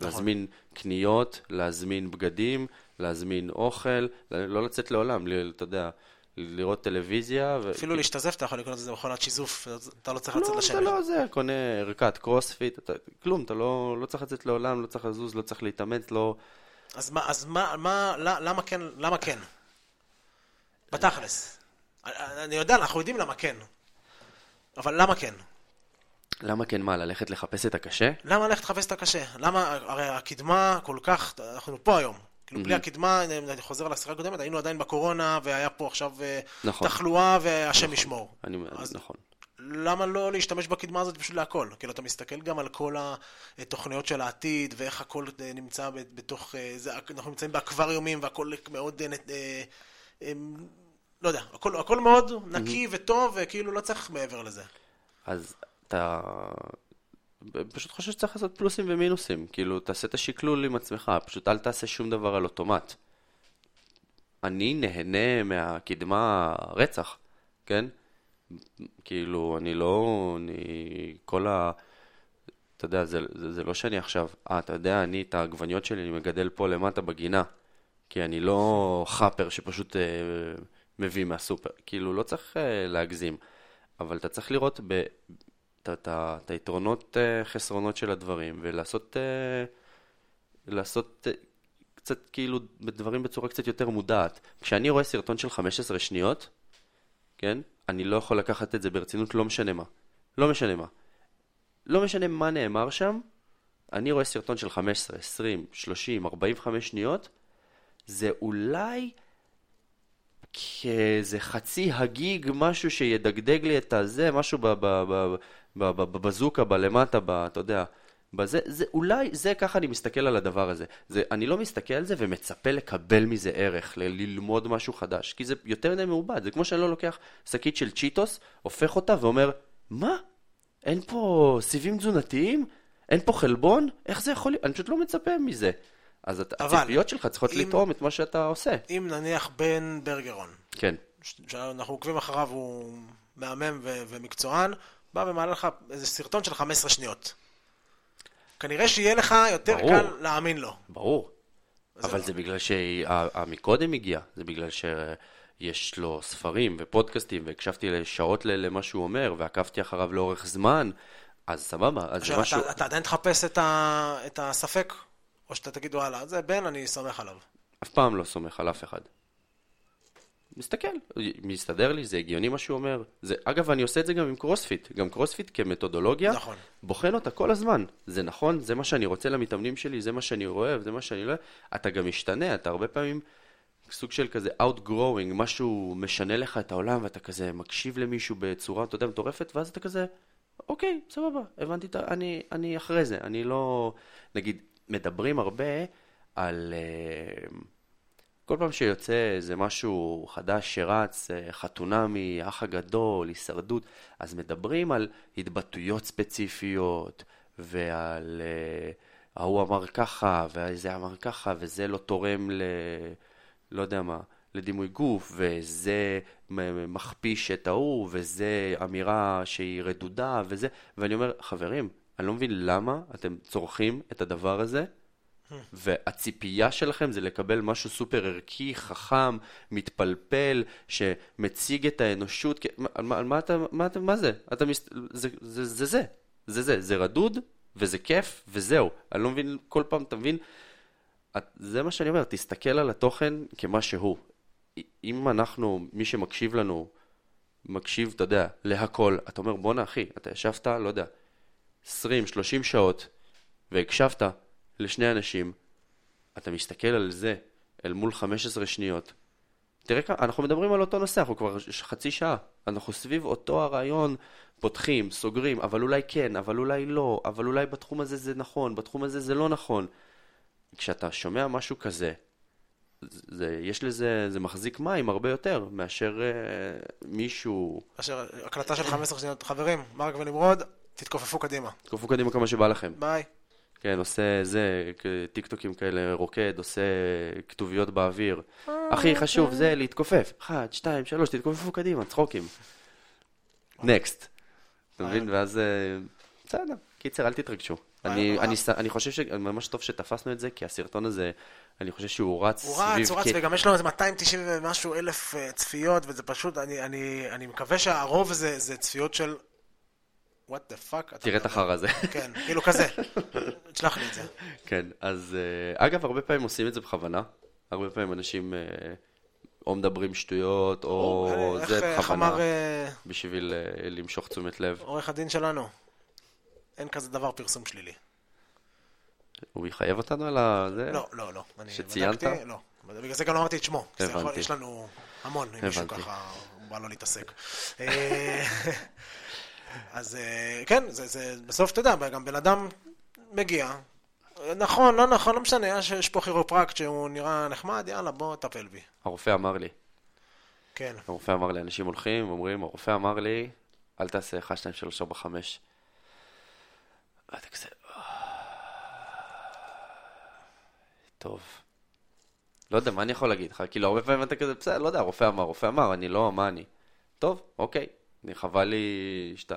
להזמין קניות, להזמין בגדים, להזמין אוכל, לא לצאת לעולם, ל- אתה יודע, לראות טלוויזיה. ו- אפילו להשתזף אתה יכול לקנות את זה במכונת שיזוף, אתה לא צריך לצאת לא, אתה. לא זה, קונה ערכת קרוספיט, אתה, כלום, אתה לא, לא צריך לצאת לעולם, לא צריך לזוז, לא צריך להתאמץ, לא... אז מה, אז מה, מה, למה כן, למה כן? בתכלס. אני יודע, אנחנו יודעים למה כן. אבל למה כן? למה כן מה, ללכת לחפש את הקשה? למה ללכת לחפש את הקשה? למה, הרי הקדמה כל כך, אנחנו פה היום. כאילו, בלי הקדמה, אני חוזר לשיחה הקודמת, היינו עדיין בקורונה, והיה פה עכשיו אה, נכון. תחלואה, והשם ישמור. אני, אז- נכון. למה לא להשתמש בקדמה הזאת פשוט להכל? כאילו, אתה מסתכל גם על כל התוכניות של העתיד, ואיך הכל אה, נמצא בתוך... אה, זה, אנחנו נמצאים באקווריומים, והכל מאוד... לא יודע, הכל, הכל מאוד נקי וטוב, וכאילו לא צריך מעבר לזה. אז אתה פשוט חושב שצריך לעשות פלוסים ומינוסים, כאילו, תעשה את השקלול עם עצמך, פשוט אל תעשה שום דבר על אוטומט. אני נהנה מהקדמה רצח, כן? כאילו, אני לא, אני, כל ה... אתה יודע, זה, זה, זה לא שאני עכשיו, אה, אתה יודע, אני את העגבניות שלי אני מגדל פה למטה בגינה, כי אני לא חאפר שפשוט אה, מביא מהסופר. כאילו, לא צריך אה, להגזים, אבל אתה צריך לראות ב, את, היתרונות, אה, חסרונות של הדברים, ולעשות, אה, לעשות אה, קצת כאילו דברים בצורה קצת יותר מודעת. כשאני רואה סרטון של 15 שניות, כן? אני לא יכול לקחת את זה ברצינות, לא משנה מה. לא משנה מה. לא משנה מה נאמר שם, אני רואה סרטון של 15, 20, 30, 45 שניות, זה אולי כאיזה חצי הגיג, משהו שידגדג לי את הזה, משהו ב- ב- ב- ב- ב- ב- בזוקה, בלמטה, אתה יודע. בזה, זה, אולי זה ככה אני מסתכל על הדבר הזה. זה, אני לא מסתכל על זה ומצפה לקבל מזה ערך, ל- ללמוד משהו חדש, כי זה יותר מדי מעובד. זה כמו שאני לא לוקח שקית של צ'יטוס, הופך אותה ואומר, מה? אין פה סיבים תזונתיים? אין פה חלבון? איך זה יכול להיות? אני פשוט לא מצפה מזה. אז אבל, הציפיות שלך צריכות אם- לתאום את מה שאתה עושה. אם נניח בן ברגרון, כן. שאנחנו עוקבים אחריו, הוא מהמם ו- ומקצוען, בא ומעלה לך איזה סרטון של 15 שניות. כנראה שיהיה לך יותר ברור. קל להאמין לו. ברור. זה אבל לא. זה בגלל שהמקודם הגיע, זה בגלל שיש לו ספרים ופודקאסטים, והקשבתי לשעות למה שהוא אומר, ועקבתי אחריו לאורך זמן, אז סבבה, אז זה משהו... אתה, אתה עדיין תחפש את, ה, את הספק? או שאתה תגיד, וואלה, זה בן, אני סומך עליו. אף פעם לא סומך על אף אחד. מסתכל, מסתדר לי, זה הגיוני מה שהוא אומר. זה, אגב, אני עושה את זה גם עם קרוספיט. גם קרוספיט כמתודולוגיה, נכון. בוחן אותה כל הזמן. זה נכון, זה מה שאני רוצה למתאמנים שלי, זה מה שאני רואה, זה מה שאני לא... אתה גם משתנה, אתה הרבה פעמים סוג של כזה outgrowing, משהו משנה לך את העולם, ואתה כזה מקשיב למישהו בצורה, אתה יודע, מטורפת, ואז אתה כזה, אוקיי, סבבה, הבנתי, אני, אני אחרי זה, אני לא... נגיד, מדברים הרבה על... אה, כל פעם שיוצא איזה משהו חדש שרץ, אה, חתונמי, האח הגדול, הישרדות, אז מדברים על התבטאויות ספציפיות, ועל אה, ההוא אמר ככה, וזה אמר ככה, וזה לא תורם ל... לא יודע מה, לדימוי גוף, וזה מכפיש את ההוא, וזה אמירה שהיא רדודה, וזה... ואני אומר, חברים, אני לא מבין למה אתם צורכים את הדבר הזה, והציפייה שלכם זה לקבל משהו סופר ערכי, חכם, מתפלפל, שמציג את האנושות, על מה, מה אתה, מה אתה, מה זה? אתה מס... זה, זה, זה זה, זה זה, זה רדוד, וזה כיף, וזהו. אני לא מבין, כל פעם, אתה מבין? את- זה מה שאני אומר, תסתכל על התוכן כמה שהוא. אם אנחנו, מי שמקשיב לנו, מקשיב, אתה יודע, להכל, אתה אומר, בואנה אחי, אתה ישבת, לא יודע, 20, 30 שעות, והקשבת לשני אנשים, אתה מסתכל על זה, אל מול 15 שניות. תראה אנחנו מדברים על אותו נושא, אנחנו כבר חצי שעה. אנחנו סביב אותו הרעיון, פותחים, סוגרים, אבל אולי כן, אבל אולי לא, אבל אולי בתחום הזה זה נכון, בתחום הזה זה לא נכון. כשאתה שומע משהו כזה, זה, יש לזה, זה מחזיק מים הרבה יותר מאשר אה, מישהו, מאשר הקלטה של 15 שניות. חברים, מרק ונמרוד, תתכופפו קדימה. תתכופפו קדימה כמה שבא לכם. ביי. כן, עושה זה, טיקטוקים כאלה, רוקד, עושה כתוביות באוויר. הכי חשוב זה להתכופף. אחת, שתיים, שלוש, תתכופפו קדימה, צחוקים. next. אתה מבין? ואז... אה, בסדר. קיצר, אל תתרגשו. אני, אני, ס- אני חושב שממש טוב שתפסנו את זה, כי הסרטון הזה, אני חושב שהוא רץ הוא סביב... רץ, הוא רץ, וגם יש לו איזה 290 ומשהו אלף אה, צפיות, וזה פשוט, אני, אני, אני מקווה שהרוב זה, זה צפיות של... what the fuck? אתה תראה את? החרא הזה. כן, כאילו כזה. תשלח לי את זה. כן, אז אה, אגב, הרבה פעמים עושים את זה בכוונה. הרבה פעמים אנשים אה, או מדברים שטויות, או איך- זה בכוונה, אה, בשביל אה, למשוך תשומת לב. עורך הדין שלנו? אין כזה דבר פרסום שלילי. הוא יחייב אותנו על ה... זה? לא, לא, לא. שציינת? בדקתי, לא. בגלל זה גם לא אמרתי את שמו. הבנתי. יש לנו המון, אם מישהו. ככה בא לו להתעסק. אז אה, כן, זה, זה, בסוף אתה יודע, גם בן אדם מגיע, נכון, לא נכון, לא משנה, יש- יש פה כירופרקט שהוא נראה נחמד, יאללה, בוא טפל בי. הרופא אמר לי, כן. הרופא אמר לי, אנשים הולכים, אומרים, הרופא אמר לי, אל תעשה 1, 2, 3, 4, 5. ואתה כזה, "אה, טוב. לא יודע, מה אני יכול להגיד לך? כאילו, הרבה פעמים אתה כזה, בסדר, לא יודע, הרופא אמר, הרופא אמר, אני לא, מה אני? טוב, אוקיי. אני חבל לי שאתה...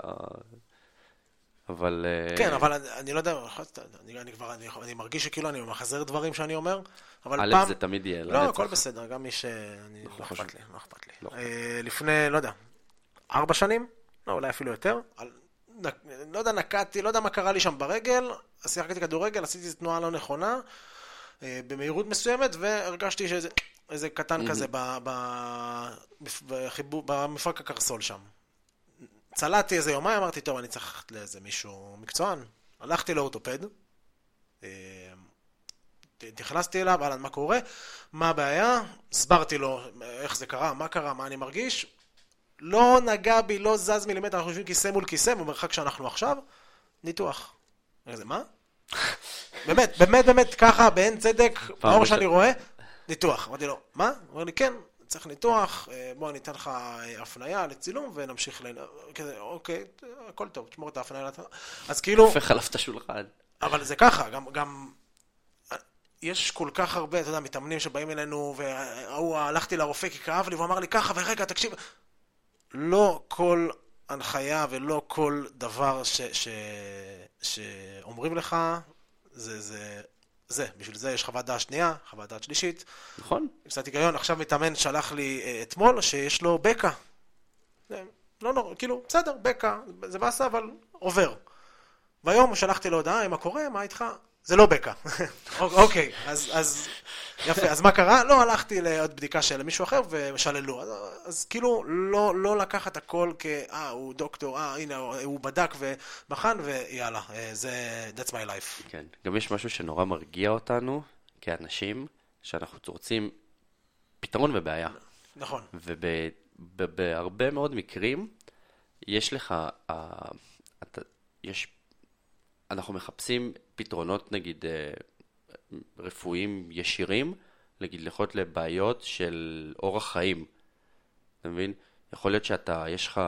אבל... אה, כן, אבל אני, אני לא יודע, אני, אני כבר, אני, אני מרגיש שכאילו אני מחזר דברים שאני אומר, אבל א', פעם... זה תמיד יהיה לא, לנצח. הכל בסדר, גם מי ש... אני, לא חושבים. אכפת לי, לא אכפת לי. לא. אה, לפני, לא יודע, ארבע שנים? לא, אולי אפילו יותר. על- נק- לא יודע, נקעתי, לא יודע מה קרה לי שם ברגל, שיחקתי כדורגל, עשיתי תנועה לא נכונה, אה, במהירות מסוימת, והרגשתי שאיזה איזה קטן כזה ב- ב- בפ- בחיבור- במפרק הקרסול שם. צלעתי איזה יומיים, אמרתי, טוב, אני צריך ללכת לאיזה מישהו מקצוען. הלכתי לאורתופד, אה, נכנסתי אליו, אהלן, מה קורה? מה הבעיה? הסברתי לו איך זה קרה, מה קרה, מה אני מרגיש. לא נגע בי, לא זז מילימטר, אנחנו יושבים כיסא מול כיסא, במרחק שאנחנו עכשיו, ניתוח. איזה, מה? באמת, באמת, באמת, ככה, באין צדק, ראשונה- שאני רואה, ניתוח. אמרתי לו, מה? הוא אומר לי, כן, צריך ניתוח, אה, בוא ניתן לך אה, הפנייה לצילום ונמשיך ל... כזה, אוקיי, הכל טוב, תשמור את ההפנייה. אז כאילו... הופך עליו את השולחן. אבל זה ככה, גם, גם יש כל כך הרבה, אתה יודע, מתאמנים שבאים אלינו, וההוא, הלכתי לרופא כי כאב לי, והוא אמר לי ככה, ורגע, תקשיב, לא כל הנחיה ולא כל דבר ש, ש, שאומרים לך, זה, זה, זה, בשביל זה יש חוות דעת שנייה, חוות דעת שלישית. נכון. קצת היגיון, עכשיו מתאמן שלח לי אה, אתמול שיש לו בקע. לא נורא, כאילו, בסדר, בקע, זה באסה, אבל עובר. והיום שלחתי לו הודעה, מה קורה, מה איתך? זה לא בקע. אוקיי, אז, אז יפה, אז מה קרה? לא, הלכתי לעוד בדיקה של מישהו אחר ושללו. אז, אז כאילו, לא, לא לקחת הכל כ... אה, הוא דוקטור, אה, הנה, הוא בדק ובחן, ויאללה, אה, זה... That's my life. כן, גם יש משהו שנורא מרגיע אותנו כאנשים, שאנחנו רוצים פתרון ובעיה. נכון. ובהרבה מאוד מקרים, יש לך, uh, אתה, יש, אנחנו מחפשים פתרונות, נגיד, אה, רפואיים ישירים, נגיד, להיות לבעיות של אורח חיים. אתה מבין? יכול להיות שאתה, יש לך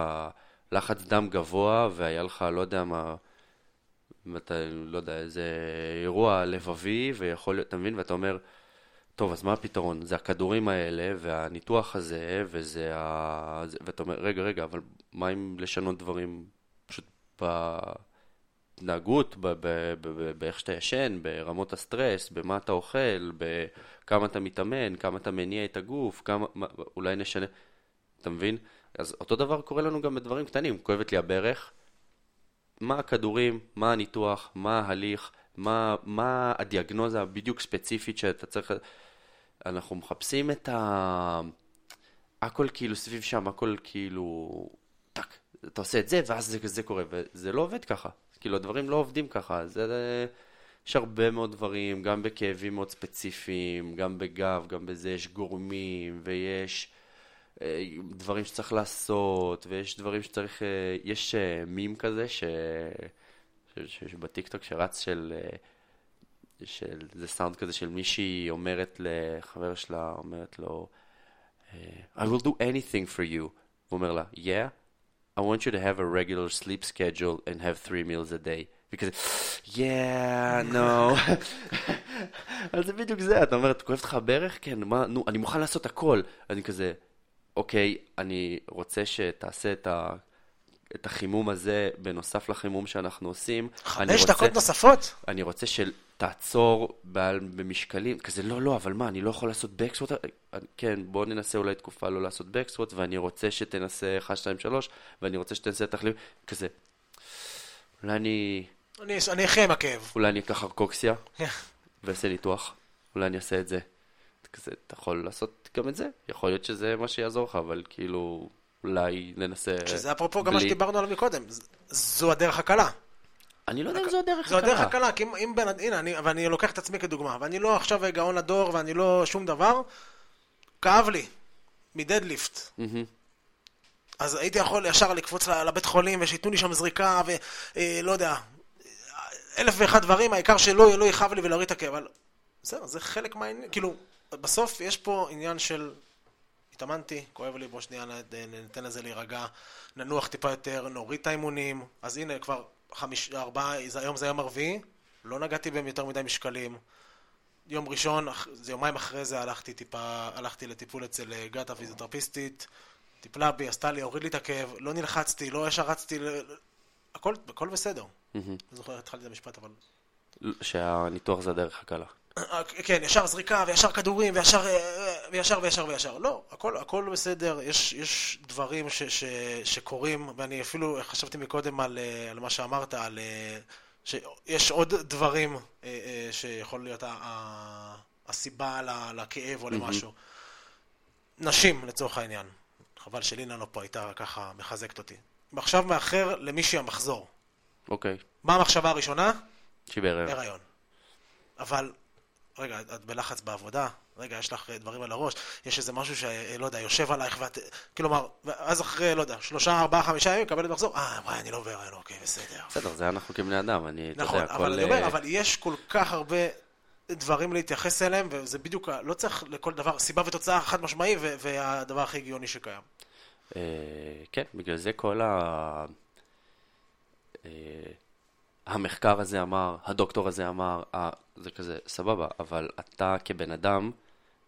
לחץ דם גבוה והיה לך, לא יודע מה, אתה, לא יודע, איזה אירוע לבבי, ויכול להיות, אתה מבין? ואתה אומר, טוב, אז מה הפתרון? זה הכדורים האלה, והניתוח הזה, וזה ה... ואתה אומר, רגע, רגע, אבל מה אם לשנות דברים פשוט ב... בהתנהגות, באיך שאתה ישן, ברמות הסטרס, במה אתה אוכל, בכמה אתה מתאמן, כמה אתה מניע את הגוף, כמה, מה, אולי נשנה, אתה מבין? אז אותו דבר קורה לנו גם בדברים קטנים, כואבת לי הברך, מה הכדורים, מה הניתוח, מה ההליך, מה, מה הדיאגנוזה הבדיוק ספציפית שאתה צריך... אנחנו מחפשים את ה... הכל כאילו סביב שם, הכל כאילו... טאק, אתה עושה את זה, ואז זה, זה קורה, וזה לא עובד ככה. כאילו, הדברים לא עובדים ככה. זה, יש הרבה מאוד דברים, גם בכאבים מאוד ספציפיים, גם בגב, גם בזה יש גורמים, ויש אה, דברים שצריך לעשות, ויש דברים שצריך... אה, יש אה, מים כזה, ש... שבטיקטוק שרץ של... של, זה סאונד כזה של מישהי אומרת לחבר שלה, אומרת לו, I will do anything for you. הוא אומר לה, yeah, I want you to have a regular sleep schedule and have three meals a day. Because, yeah, no. אז זה בדיוק זה, אתה אומר, את כואבת לך ברך? כן, מה, נו, אני מוכן לעשות הכל. אני כזה, אוקיי, אני רוצה שתעשה את ה... את החימום הזה, בנוסף לחימום שאנחנו עושים. חמש דקות נוספות? אני רוצה שתעצור במשקלים, כזה, לא, לא, אבל מה, אני לא יכול לעשות בקסווט? כן, בוא ננסה אולי תקופה לא לעשות בקסווט, ואני רוצה שתנסה 1, 2, 3, ואני רוצה שתנסה תחליף, כזה. אולי אני... אני אחיה עם הכאב. אולי אני אקח ארקוקסיה, ואעשה ניתוח. אולי אני אעשה את זה. כזה, אתה יכול לעשות גם את זה. יכול להיות שזה מה שיעזור לך, אבל כאילו... אולי ננסה... שזה אפרופו גם מה שדיברנו עליו מקודם, זו הדרך הקלה. אני לא יודע אם זו הדרך הקלה. זו הדרך הקלה, כי אם בן... הנה, אני, ואני לוקח את עצמי כדוגמה, ואני לא עכשיו גאון הדור, ואני לא שום דבר, כאב לי, מדדליפט. אז הייתי יכול ישר לקפוץ לבית חולים, ושייתנו לי שם זריקה, ולא אה, יודע, אלף ואחד דברים, העיקר שלא לא יכאב לי ולהוריד את הכאב, אבל בסדר, זה חלק מהעניין, כאילו, בסוף יש פה עניין של התאמנתי, כואב לי, בוא שנייה ניתן לזה להירגע, ננוח טיפה יותר, נוריד את האימונים, אז הנה כבר חמיש, ארבעה, היום זה היום הרביעי, לא נגעתי בהם יותר מדי משקלים. יום ראשון, זה יומיים אחרי זה הלכתי טיפה, הלכתי לטיפול אצל אה, גת הפיזיותרפיסטית, טיפלה בי, עשתה לי, הוריד לי את הכאב, לא נלחצתי, לא ישר רצתי, הכל, הכל בסדר. אני זוכר, התחלתי את המשפט, אבל... שהניתוח זה הדרך הקלה. כן, ישר זריקה, וישר כדורים, וישר, וישר, וישר, וישר. לא, הכל, הכל בסדר, יש, יש דברים ש, ש, שקורים, ואני אפילו חשבתי מקודם על, על מה שאמרת, על... שיש עוד דברים שיכול להיות הסיבה לכאב או למשהו. נשים, לצורך העניין. חבל שלינה לא פה הייתה ככה מחזקת אותי. עכשיו מאחר למישהי המחזור. אוקיי. מה המחשבה הראשונה? שהיא בהיריון. הריון. אבל רגע, את בלחץ בעבודה, רגע, יש לך דברים על הראש, יש איזה משהו שלא יודע, יושב עלייך ואת... כלומר, אז אחרי, לא יודע, שלושה, ארבעה, חמישה ימים, מקבלת מחזור, אה, וואי, אני לא בהיריון, אוקיי, בסדר. בסדר, זה אנחנו כבני אדם, אני, נכון, אתה יודע. נכון, אבל אני אומר, אבל יש כל כך הרבה דברים להתייחס אליהם, וזה בדיוק, לא צריך לכל דבר סיבה ותוצאה חד משמעי, והדבר הכי הגיוני שקיים. אה, כן, בגלל זה כל ה... אה, המחקר הזה אמר, הדוקטור הזה אמר, זה כזה, סבבה, אבל אתה כבן אדם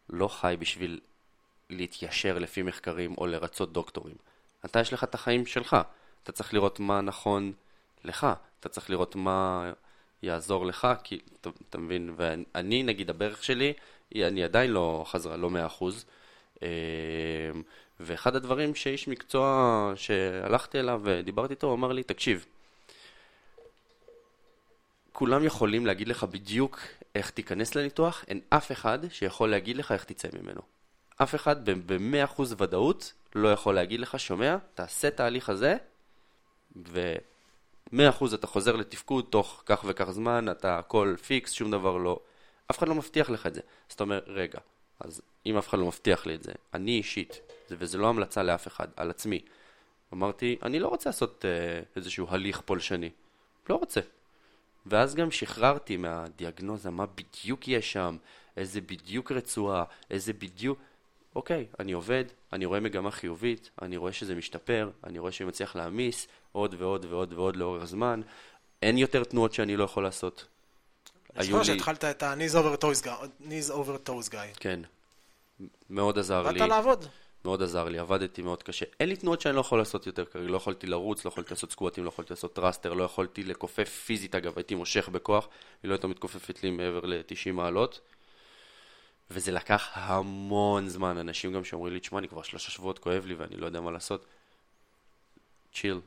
לא חי בשביל להתיישר לפי מחקרים או לרצות דוקטורים. אתה יש לך את החיים שלך, אתה צריך לראות מה נכון לך, אתה צריך לראות מה יעזור לך, כי, אתה, אתה מבין, ואני, נגיד, הברך שלי, אני עדיין לא חזרה, לא מאה אחוז. אה, ואחד הדברים שאיש מקצוע שהלכתי אליו ודיברתי איתו, הוא אמר לי, תקשיב, כולם יכולים להגיד לך בדיוק איך תיכנס לניתוח, אין אף אחד שיכול להגיד לך איך תצא ממנו. אף אחד ב-100% ודאות לא יכול להגיד לך, שומע, תעשה את ההליך הזה, ו-100% אתה חוזר לתפקוד תוך כך וכך זמן, אתה הכל פיקס, שום דבר לא. אף אחד לא מבטיח לך את זה. אז אתה אומר, רגע, אז אם אף אחד לא מבטיח לי את זה, אני אישית, זה, וזה לא המלצה לאף אחד, על עצמי, אמרתי, אני לא רוצה לעשות אה, איזשהו הליך פולשני. לא רוצה. ואז גם שחררתי מהדיאגנוזה מה בדיוק יש שם, איזה בדיוק רצועה, איזה בדיוק... אוקיי, אני עובד, אני רואה מגמה חיובית, אני רואה שזה משתפר, אני רואה שאני מצליח להעמיס עוד ועוד ועוד ועוד לאורך זמן. אין יותר תנועות שאני לא יכול לעשות. אני זוכר שהתחלת את ה-knees over toes guy, knees over toes guy. כן. מאוד עזר לי. באת לעבוד. מאוד עזר לי, עבדתי מאוד קשה. אין לי תנועות שאני לא יכול לעשות יותר כרגע, לא יכולתי לרוץ, לא יכולתי לעשות סקווטים, לא יכולתי לעשות thruster, לא יכולתי לכופף פיזית, אגב, הייתי מושך בכוח, היא לא הייתה מתכופפת לי מעבר ל-90 מעלות. וזה לקח המון זמן, אנשים גם שאומרים לי, תשמע, אני כבר שלושה שבועות כואב לי ואני לא יודע מה לעשות. צ'יל,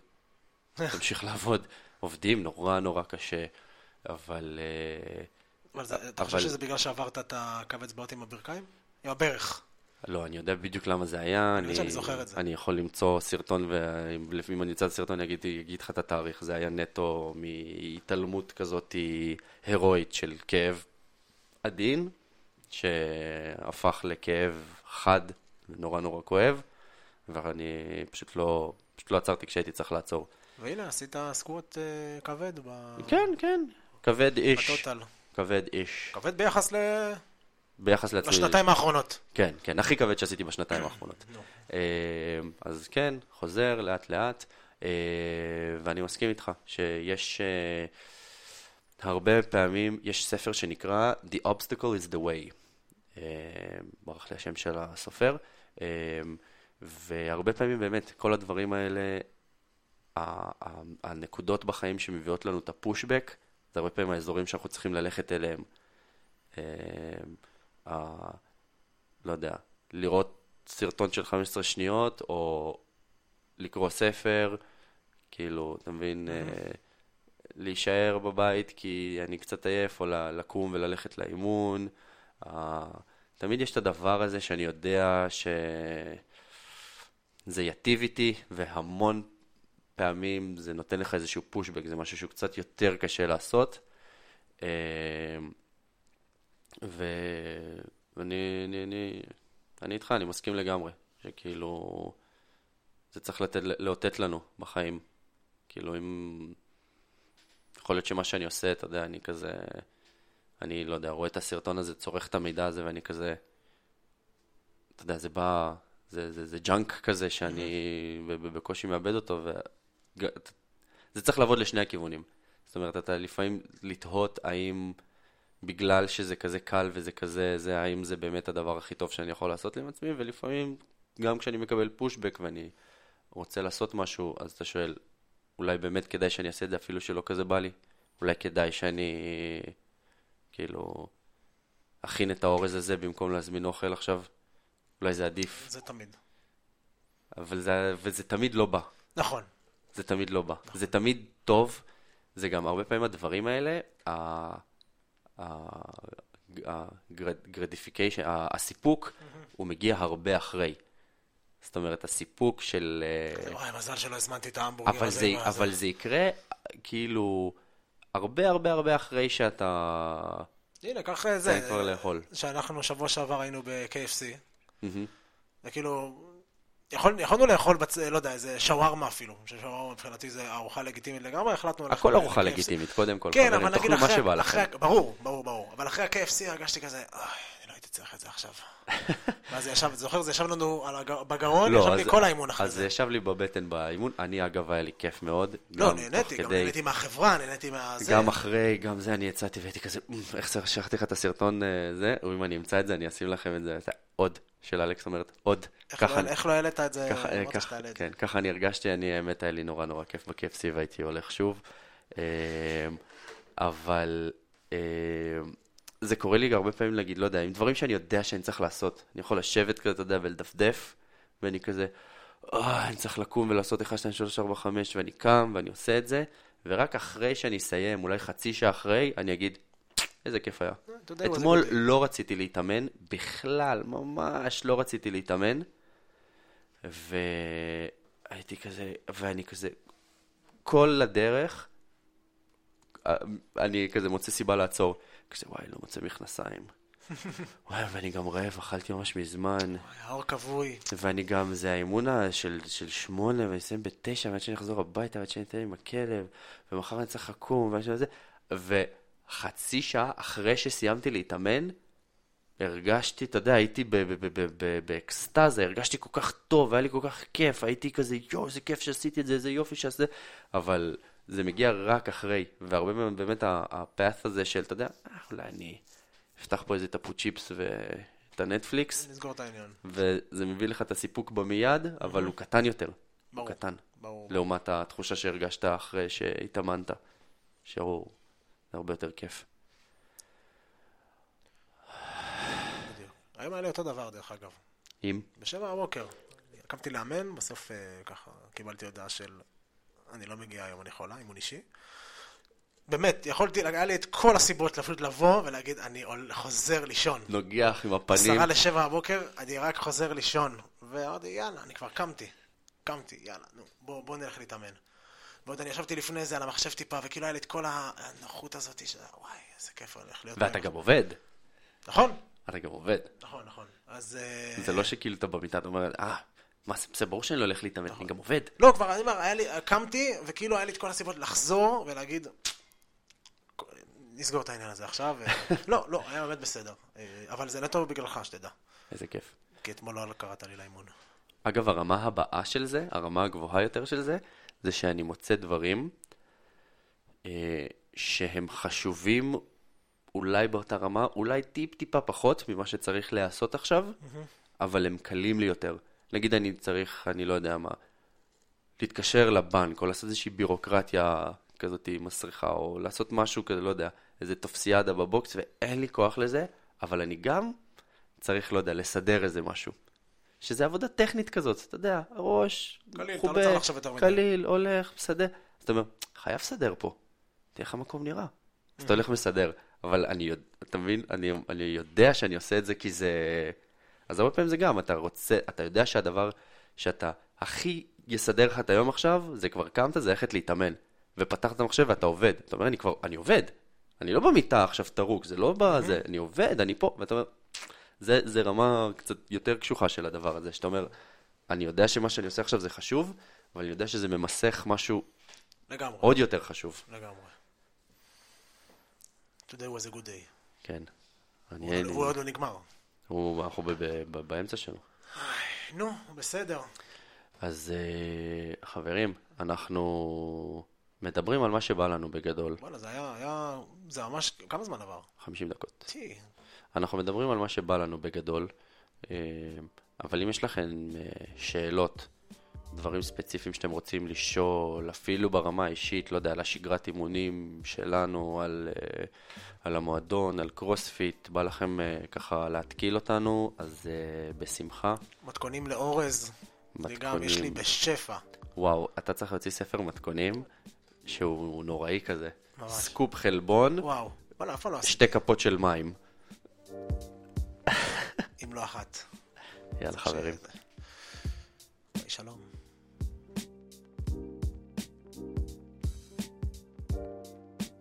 תמשיך לעבוד. עובדים נורא נורא קשה, אבל... אה, אבל זה- אתה חושב שזה בגלל שעברת את הקו אצבעות עם הברכיים? עם הברך. לא, אני יודע בדיוק למה זה היה. אני שאני זוכר את זה. אני יכול למצוא סרטון, ואם אני אמצא את הסרטון, אני אגיד, אגיד לך את התאריך. זה היה נטו מהתעלמות כזאת הירואית של כאב עדין, שהפך לכאב חד ונורא נורא כואב, ואני פשוט לא, פשוט לא עצרתי כשהייתי צריך לעצור. והנה, עשית סקווט אה, כבד ב- כן, כן, כבד איש. בטוטל. כבד איש. כבד ביחס ל- ביחס לעצמי. לשנתיים האחרונות. כן, כן, הכי כבד שעשיתי בשנתיים האחרונות. נו. אה, אז כן, חוזר לאט לאט, אה, ואני מסכים איתך שיש אה, הרבה פעמים, יש ספר שנקרא The Obstacle is the Way, ברח לי השם של הסופר, והרבה פעמים באמת כל הדברים האלה, הנקודות בחיים שמביאות לנו את הפושבק, זה הרבה פעמים האזורים שאנחנו צריכים ללכת אליהם. ה- לא יודע, לראות סרטון של 15 שניות, או לקרוא ספר, כאילו, אתה מבין, אה, להישאר בבית כי אני קצת עייף, או לקום וללכת לאימון. תמיד יש את הדבר הזה שאני יודע שזה ייטיב איתי, והמון פעמים זה נותן לך איזשהו פושבק, זה משהו שהוא קצת יותר קשה לעשות. ו... ואני אני, אני, אני איתך, אני מסכים לגמרי, שכאילו, זה צריך לתת, לאותת לנו בחיים. כאילו, אם... יכול להיות שמה שאני עושה, אתה יודע, אני כזה, אני לא יודע, רואה את הסרטון הזה, צורך את המידע הזה, ואני כזה, אתה יודע, זה בא, זה, זה, זה ג'אנק כזה שאני בקושי מאבד אותו, וזה צריך לעבוד לשני הכיוונים. זאת אומרת, אתה לפעמים לתהות האם בגלל שזה כזה קל וזה כזה, זה האם זה באמת הדבר הכי טוב שאני יכול לעשות עם עצמי, ולפעמים גם כשאני מקבל פושבק ואני רוצה לעשות משהו, אז אתה שואל, אולי באמת כדאי שאני אעשה את זה אפילו שלא כזה בא לי? אולי כדאי שאני, כאילו, אכין את האורז הזה במקום להזמין אוכל עכשיו? אולי זה עדיף, זה תמיד. אבל זה, וזה תמיד לא בא. נכון. זה תמיד לא בא. זה תמיד טוב, זה גם הרבה פעמים הדברים האלה, הגרדיפיקיישן, הסיפוק, הוא מגיע הרבה אחרי. זאת אומרת, הסיפוק של... וואי, מזל שלא הזמנתי את ההמבורגר הזה. זה, אבל זה יקרה, כאילו, הרבה הרבה הרבה אחרי שאתה... הנה, אה, זה. כבר לאכול. שאנחנו שבוע שעבר היינו ב-KFC. וכאילו, יכול, יכולנו לאכול, בצ... לא יודע, איזה שווארמה אפילו. שווארמה מבחינתי זה ארוחה לגיטימית לגמרי, החלטנו הכל ארוחה לגיטימית, קודם כל. כן, אבל נגיד אחרי, אחרי, ברור, ברור, ברור. אבל אחרי ה-KFC הרגשתי כזה, אני לא הייתי צריך את זה עכשיו. ואז ישב, זוכר, זה ישב לנו בגרון, לא, ישב לי כל האימון אחרי זה. אז זה ישב לי בבטן באימון, אני אגב, היה לי כיף מאוד. לא, נהניתי, גם נהניתי מהחברה, נהניתי מהזה. גם אחרי, גם זה, אני יצאתי והייתי כזה, איך זה, שלחתי לך את הסרטון אה, זה, או אם אני אמצא את זה, אני אשים לכם את זה, עוד, של אלכס אומרת, עוד. לא- איך לא העלית את זה? כן, ככה אני הרגשתי, אני, האמת, היה לי נורא נורא כיף ב-KFC והייתי הולך שוב. אה, אבל... אה, זה קורה לי הרבה פעמים להגיד, לא יודע, עם דברים שאני יודע שאני צריך לעשות. אני יכול לשבת כזה, אתה יודע, ולדפדף, ואני כזה, אה, אני צריך לקום ולעשות 1, 2, 3, 4, 5, ואני קם ואני עושה את זה, ורק אחרי שאני אסיים, אולי חצי שעה אחרי, אני אגיד, איזה כיף היה. אתמול לא רציתי להתאמן, בכלל, ממש לא רציתי להתאמן, והייתי כזה, ואני כזה, כל הדרך, אה, אני כזה מוצא סיבה לעצור. כזה, וואי, לא מוצא מכנסיים. וואי, ואני גם רעב, אכלתי ממש מזמן. האור כבוי. ואני גם, זה האימון של, של שמונה, ואני אסיים בתשע, ועד שאני אחזור הביתה, ועד שאני אתן עם הכלב, ומחר אני צריך לקום, ועד שאני... וחצי שעה אחרי שסיימתי להתאמן, הרגשתי, אתה יודע, הייתי באקסטזה, הרגשתי כל כך טוב, היה לי כל כך כיף, הייתי כזה, יואו, איזה כיף שעשיתי את זה, איזה יופי שעשיתי, אבל זה מגיע רק אחרי, והרבה פעמים באמת הפאט הזה של, אתה יודע, אה, אולי אני אפתח פה איזה טפו צ'יפס ואת הנטפליקס. נסגור את העניין. וזה מביא לך את הסיפוק במיד, אבל הוא קטן יותר. ברור. הוא קטן. ברור. לעומת התחושה שהרגשת אחרי שהתאמנת, שהוא הרבה יותר כיף. היום היה לי אותו דבר, דרך אגב. אם? בשבע בבוקר. קמתי לאמן, בסוף אה, ככה קיבלתי הודעה של אני לא מגיע היום, אני חולה, אימון אישי. באמת, יכולתי, היה לי את כל הסיבות פשוט לבוא ולהגיד, אני חוזר לישון. נוגח עם הפנים. עשרה לשבע בבוקר, אני רק חוזר לישון. ואמרתי, יאללה, אני כבר קמתי. קמתי, יאללה, נו, בוא, בוא נלך להתאמן. ועוד אני ישבתי לפני זה על המחשב טיפה, וכאילו היה לי את כל הנוחות הזאת, שזה, וואי, איזה כיף הולך להיות. ואתה גם עובד. נכון. אתה גם עובד. נכון, נכון. אז... אה, זה לא שכאילו אתה במיטה, אתה אומר, אה, מה, זה ברור שאני לא הולך להתאמן, אני גם עובד. לא, כבר, אני אומר, קמתי, וכאילו היה לי את כל הסיבות לחזור ולהגיד, נסגור את העניין הזה עכשיו. לא, לא, היה באמת בסדר. אבל זה נטו בגללך, שתדע. איזה כיף. כי אתמול לא קראת לי לאימון. אגב, הרמה הבאה של זה, הרמה הגבוהה יותר של זה, זה שאני מוצא דברים אה, שהם חשובים אולי באותה רמה, אולי טיפ-טיפה פחות ממה שצריך להיעשות עכשיו, mm-hmm. אבל הם קלים לי יותר. נגיד אני צריך, אני לא יודע מה, להתקשר לבנק, או לעשות איזושהי בירוקרטיה כזאת מסריחה, או לעשות משהו כזה, לא יודע, איזה טופסיאדה בבוקס, ואין לי כוח לזה, אבל אני גם צריך, לא יודע, לסדר איזה משהו. שזה עבודה טכנית כזאת, אתה יודע, חובה, אתה לא. קליל, הולך, מסדר. אז אתה אומר, חייב לסדר פה, תראה איך המקום נראה. אז אתה הולך מסדר, אבל אני, אתה מבין, אני, אני יודע שאני עושה את זה כי זה... אז הרבה פעמים זה גם, אתה רוצה, אתה יודע שהדבר שאתה הכי יסדר לך את היום עכשיו, זה כבר קמת, זה ללכת להתאמן. ופתחת את המחשב ואתה עובד. אתה אומר, אני כבר, אני עובד. אני לא במיטה עכשיו טרוק, זה לא בזה, אני עובד, אני פה. ואתה אומר, זה, זה רמה קצת יותר קשוחה של הדבר הזה, שאתה אומר, אני יודע שמה שאני עושה עכשיו זה חשוב, אבל אני יודע שזה ממסך משהו לגמרי. עוד יותר חשוב. לגמרי. Today was a good day. כן. הוא עוד לא נגמר. הוא, אנחנו ב, ב, ב, באמצע שלו. נו, בסדר. אז uh, חברים, אנחנו מדברים על מה שבא לנו בגדול. וואלה, זה היה, היה, זה ממש, כמה זמן עבר? 50 דקות. טי. אנחנו מדברים על מה שבא לנו בגדול, uh, אבל אם יש לכם uh, שאלות, דברים ספציפיים שאתם רוצים לשאול, אפילו ברמה האישית, לא יודע, על השגרת אימונים שלנו, על, uh, על המועדון, על קרוספיט, בא לכם ככה להתקיל אותנו, אז בשמחה. מתכונים לאורז, מתכונים... וגם יש לי בשפע. וואו, אתה צריך להוציא ספר מתכונים שהוא נוראי כזה. ממש. סקופ חלבון. וואו, וואלה, אף פעם לא עשיתי. שתי כפות של מים. לא אחת. יאללה חברים. שלום.